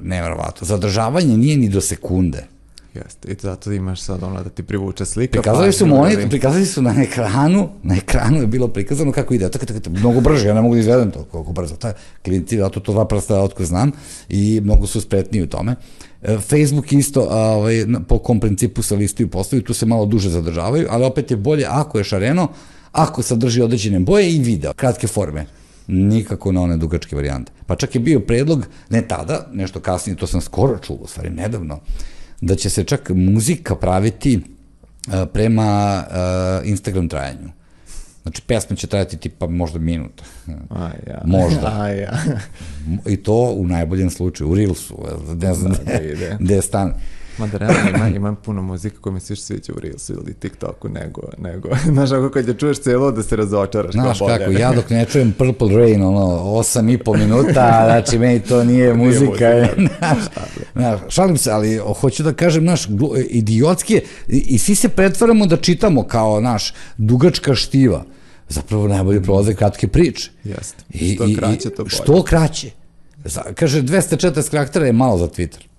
neverovatno. Zadržavanje nije ni do sekunde. Jeste, i zato imaš sad ono da ti privuče slika. Prikazali su monitor, ili- prikazali su na ekranu, na ekranu je bilo prikazano kako ide, tako, tako, tako, mnogo brže, ja ne mogu da izvedem to koliko brzo. Ta, klinci, zato to dva prsta otko znam i mnogo su spretniji u tome. E, Facebook isto ovaj, po kom principu se listaju postaju, tu se malo duže zadržavaju, ali opet je bolje ako je šareno, ako sadrži određene boje i video, kratke forme. nikako na one dugačke varijante. Pa čak je bio predlog, ne tada, nešto kasnije, to sam skoro čuo, u stvari nedavno, da će se čak muzika praviti uh, prema uh, Instagram trajanju. Znači, pesma će trajati tipa možda minuta. A, ja. Možda. *laughs* A, ja. I to u najboljem slučaju, u Reelsu, ne znam Da, da gde, ide. gde stane. Mada realno ima, ima puno muzike koja mi se više sviđa u Reelsu ili TikToku nego, nego, *laughs* znaš, ako kad je čuješ celo da se razočaraš. Znaš bolje. kako, ja dok ne čujem Purple Rain, ono, osam i po minuta, *laughs* znači meni to nije muzika. muzika. *laughs* znaš, znaš, šalim se, ali hoću da kažem, naš, idiotski je, i, i svi se pretvaramo da čitamo kao, naš, dugačka štiva. Zapravo najbolje prolaze kratke priče. Jeste. Što i- kraće, to bolje. Što kraće. Kaže, 240 karaktera je malo za Twitter.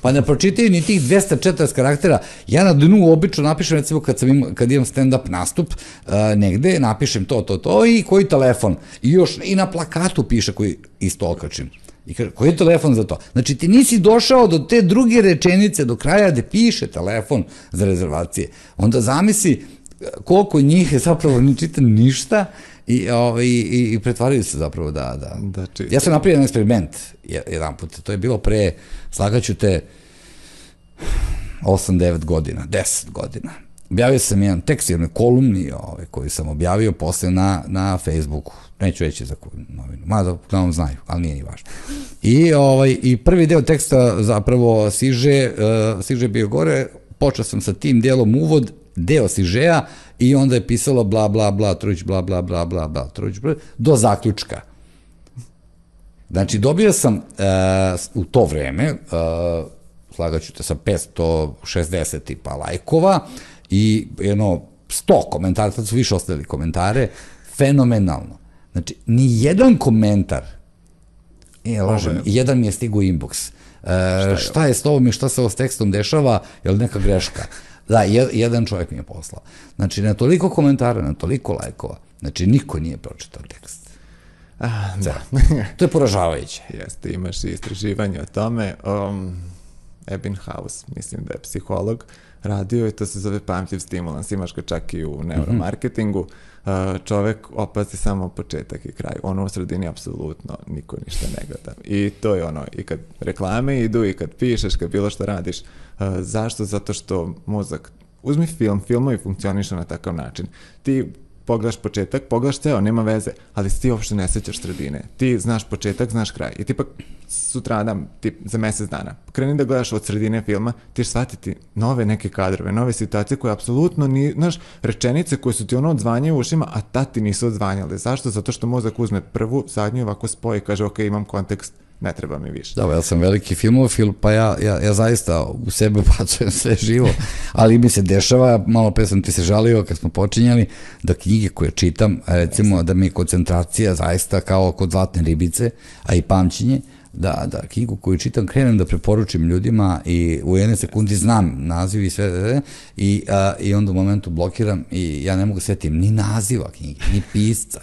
Pa ne pročitaju ni tih 240 karaktera. Ja na dnu obično napišem, recimo kad, sam im, kad imam stand-up nastup, uh, negde napišem to, to, to i koji telefon. I još i na plakatu piše koji isto okačim. I kaže, koji je telefon za to? Znači, ti nisi došao do te druge rečenice, do kraja gde piše telefon za rezervacije. Onda zamisli uh, koliko njih je zapravo ne čita ništa i, ovaj, i, i pretvaraju se zapravo da... da. Da čitaju. Ja sam napravio jedan eksperiment je- jedan put, to je bilo pre, slagaću te, 8-9 godina, 10 godina. Objavio sam jedan tekst, jednoj kolumni ovaj, koju sam objavio posle na, na Facebooku. Neću reći za koju novinu, mada uglavnom znaju, ali nije ni važno. I, ovaj, I prvi deo teksta zapravo siže, uh, siže bio gore, počeo sam sa tim delom uvod, deo sižeja i onda je pisalo bla bla bla, truć bla bla bla bla bla, truć bla, do zaključka. Znači, dobio sam uh, u to vreme, uh, slagaću te sa 560 tipa lajkova i jedno 100 komentara, tad su više ostavili komentare, fenomenalno. Znači, ni jedan komentar, e, lažem, je- jedan mi je stigao inbox. E, šta, je s tobom i šta se ovo s tekstom dešava, je li neka greška? Da, je, jedan čovjek mi je poslao. Znači, na toliko komentara, na toliko lajkova, znači, niko nije pročitao tekst. Ah, da. *laughs* To je poražavajuće. Jeste, imaš i istraživanje o tome. Um, Ebbinghaus, mislim da je psiholog, radio i to se zove pamtljiv stimulans. Imaš ga čak i u neuromarketingu. Uh, čovek opazi samo početak i kraj. Ono u sredini apsolutno niko ništa ne gleda. I to je ono, i kad reklame idu i kad pišeš, kad bilo što radiš. Zašto? Zato što mozak Uzmi film, filmovi funkcionišu na takav način. Ti pogledaš početak, pogledaš ceo, nema veze, ali ti uopšte ne sećaš sredine. Ti znaš početak, znaš kraj. I ti pak sutradan, ti za mesec dana, kreni da gledaš od sredine filma, ti ćeš shvatiti nove neke kadrove, nove situacije koje apsolutno ni, znaš, rečenice koje su ti ono odzvanjaju u ušima, a ta ti nisu odzvanjale. Zašto? Zato što mozak uzme prvu, zadnju, ovako spoji i kaže, ok, imam kontekst, ne treba mi više. Da, ja sam veliki filmofil, pa ja, ja, ja zaista u sebe *laughs* bacujem sve živo, ali mi se dešava, malo pre sam ti se žalio kad smo počinjali, da knjige koje čitam, recimo da mi je koncentracija zaista kao kod zlatne ribice, a i pamćenje, da, da knjigu koju čitam krenem da preporučim ljudima i u jedne sekundi znam naziv i sve i, a, i onda u momentu blokiram i ja ne mogu setim ni naziva knjige, ni pisca.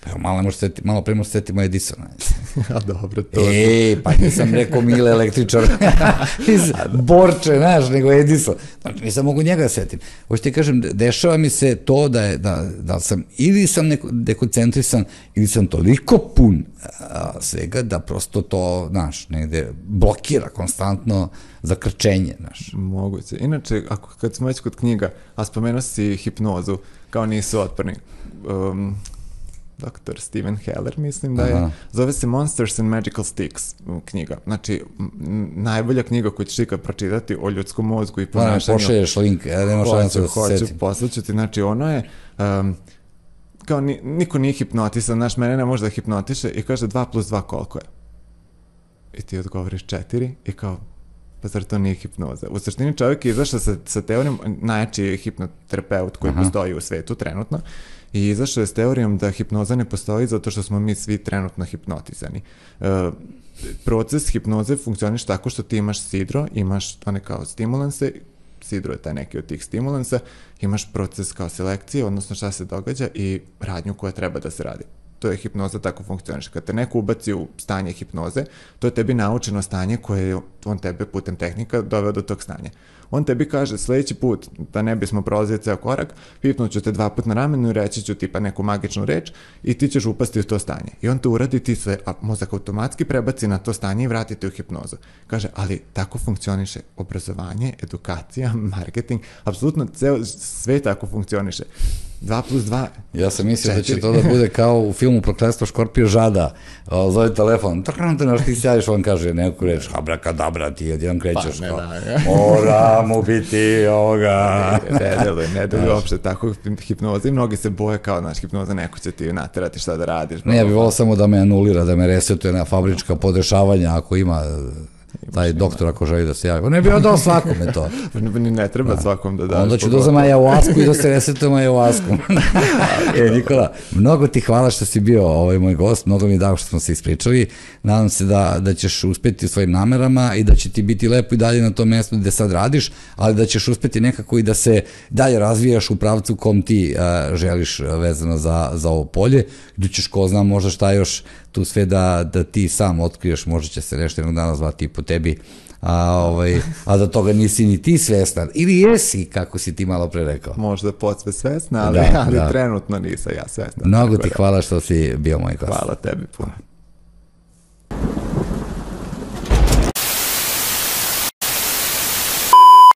Pa evo, malo, možeš seti, malo pre možeš setimo Edisona. *laughs* a dobro, to... E, pa nisam rekao Mile električar *laughs* iz Borče, znaš, nego Edison. Znači, nisam mogu njega da setim. Hoće ti kažem, dešava mi se to da, je, da, da sam, ili sam neko, dekoncentrisan, ili sam toliko pun a, svega da prosto to, znaš, negde blokira konstantno zakrčenje, znaš. Moguće. Inače, ako, kad smo već kod knjiga, a spomenuo si hipnozu, kao nisu otporni. Um, Dr. Steven Heller, mislim da je. Aha. Zove se Monsters and Magical Sticks knjiga. Znači, najbolja knjiga koju ćeš ikad pročitati o ljudskom mozgu i Moram, ponašanju. pošalješ link, ja nema šanse da se hoću, setim. poslaću ti. Znači, ono je... Um, kao ni, niko nije hipnotisan, znaš, mene ne može da hipnotiše i kaže 2 plus 2 koliko je? I ti odgovoriš 4 i kao, pa zar to nije hipnoza? U suštini čovjek je izašao sa, sa teorijom, najjači je hipnoterapeut koji Aha. postoji u svetu trenutno, i izašao je s teorijom da hipnoza ne postoji zato što smo mi svi trenutno hipnotizani. E, proces hipnoze funkcioniš tako što ti imaš sidro, imaš one kao stimulanse, sidro je taj neki od tih stimulansa, imaš proces kao selekcije, odnosno šta se događa i radnju koja treba da se radi. To je hipnoza, tako funkcioniše. Kad te neko ubaci u stanje hipnoze, to je tebi naučeno stanje koje je on tebe putem tehnika doveo do tog stanja. On tebi kaže sledeći put, da ne bismo prolazili ceo korak, pipnuću te dva put na ramenu i reći ću tipa neku magičnu reč i ti ćeš upasti u to stanje. I on te uradi, ti se, a mozak automatski prebaci na to stanje i vrati te u hipnozu. Kaže, ali tako funkcioniše obrazovanje, edukacija, *laughs* marketing, apsolutno ceo sve tako funkcioniše. 2 plus 2. Ja sam mislio da će to da bude *laughs* kao u filmu Prokletstvo Škorpio Žada. O, zove telefon, trkram te naš ti on kaže neku reč, habrakadabra, ti jedan krećeš. Pa, ne, da, ja. Moramo biti ovoga. ne deluje, ne deluje uopšte tako hipnoza i mnogi se boje kao, naš hipnoza, neko će ti naterati šta da radiš. Ne, ja bih volao samo da me anulira, da me resetuje na fabrička podešavanja ako ima taj doktor ako želi da se javi. On ne bi odao svakome to. *laughs* Ne treba da. svakom da daš. Onda ću da uzem ayahuasku i da *laughs* se resetujem ayahuasku. *laughs* e, Nikola, mnogo ti hvala što si bio ovaj moj gost, mnogo mi je dao što smo se ispričali. Nadam se da, da ćeš uspeti u svojim namerama i da će ti biti lepo i dalje na tom mestu gde sad radiš, ali da ćeš uspeti nekako i da se dalje razvijaš u pravcu kom ti uh, želiš vezano za, za ovo polje, gde ćeš ko zna možda šta još tu sve da, da ti sam otkriješ, možda će se nešto jednog dana zvati po tebi, a, ovaj, a da toga nisi ni ti svestan. Ili jesi, kako si ti malo pre rekao. Možda podsve svesna, ali, da, ali da. trenutno nisam ja svestan. Mnogo ti da. hvala što si bio moj gost. Hvala tebi puno.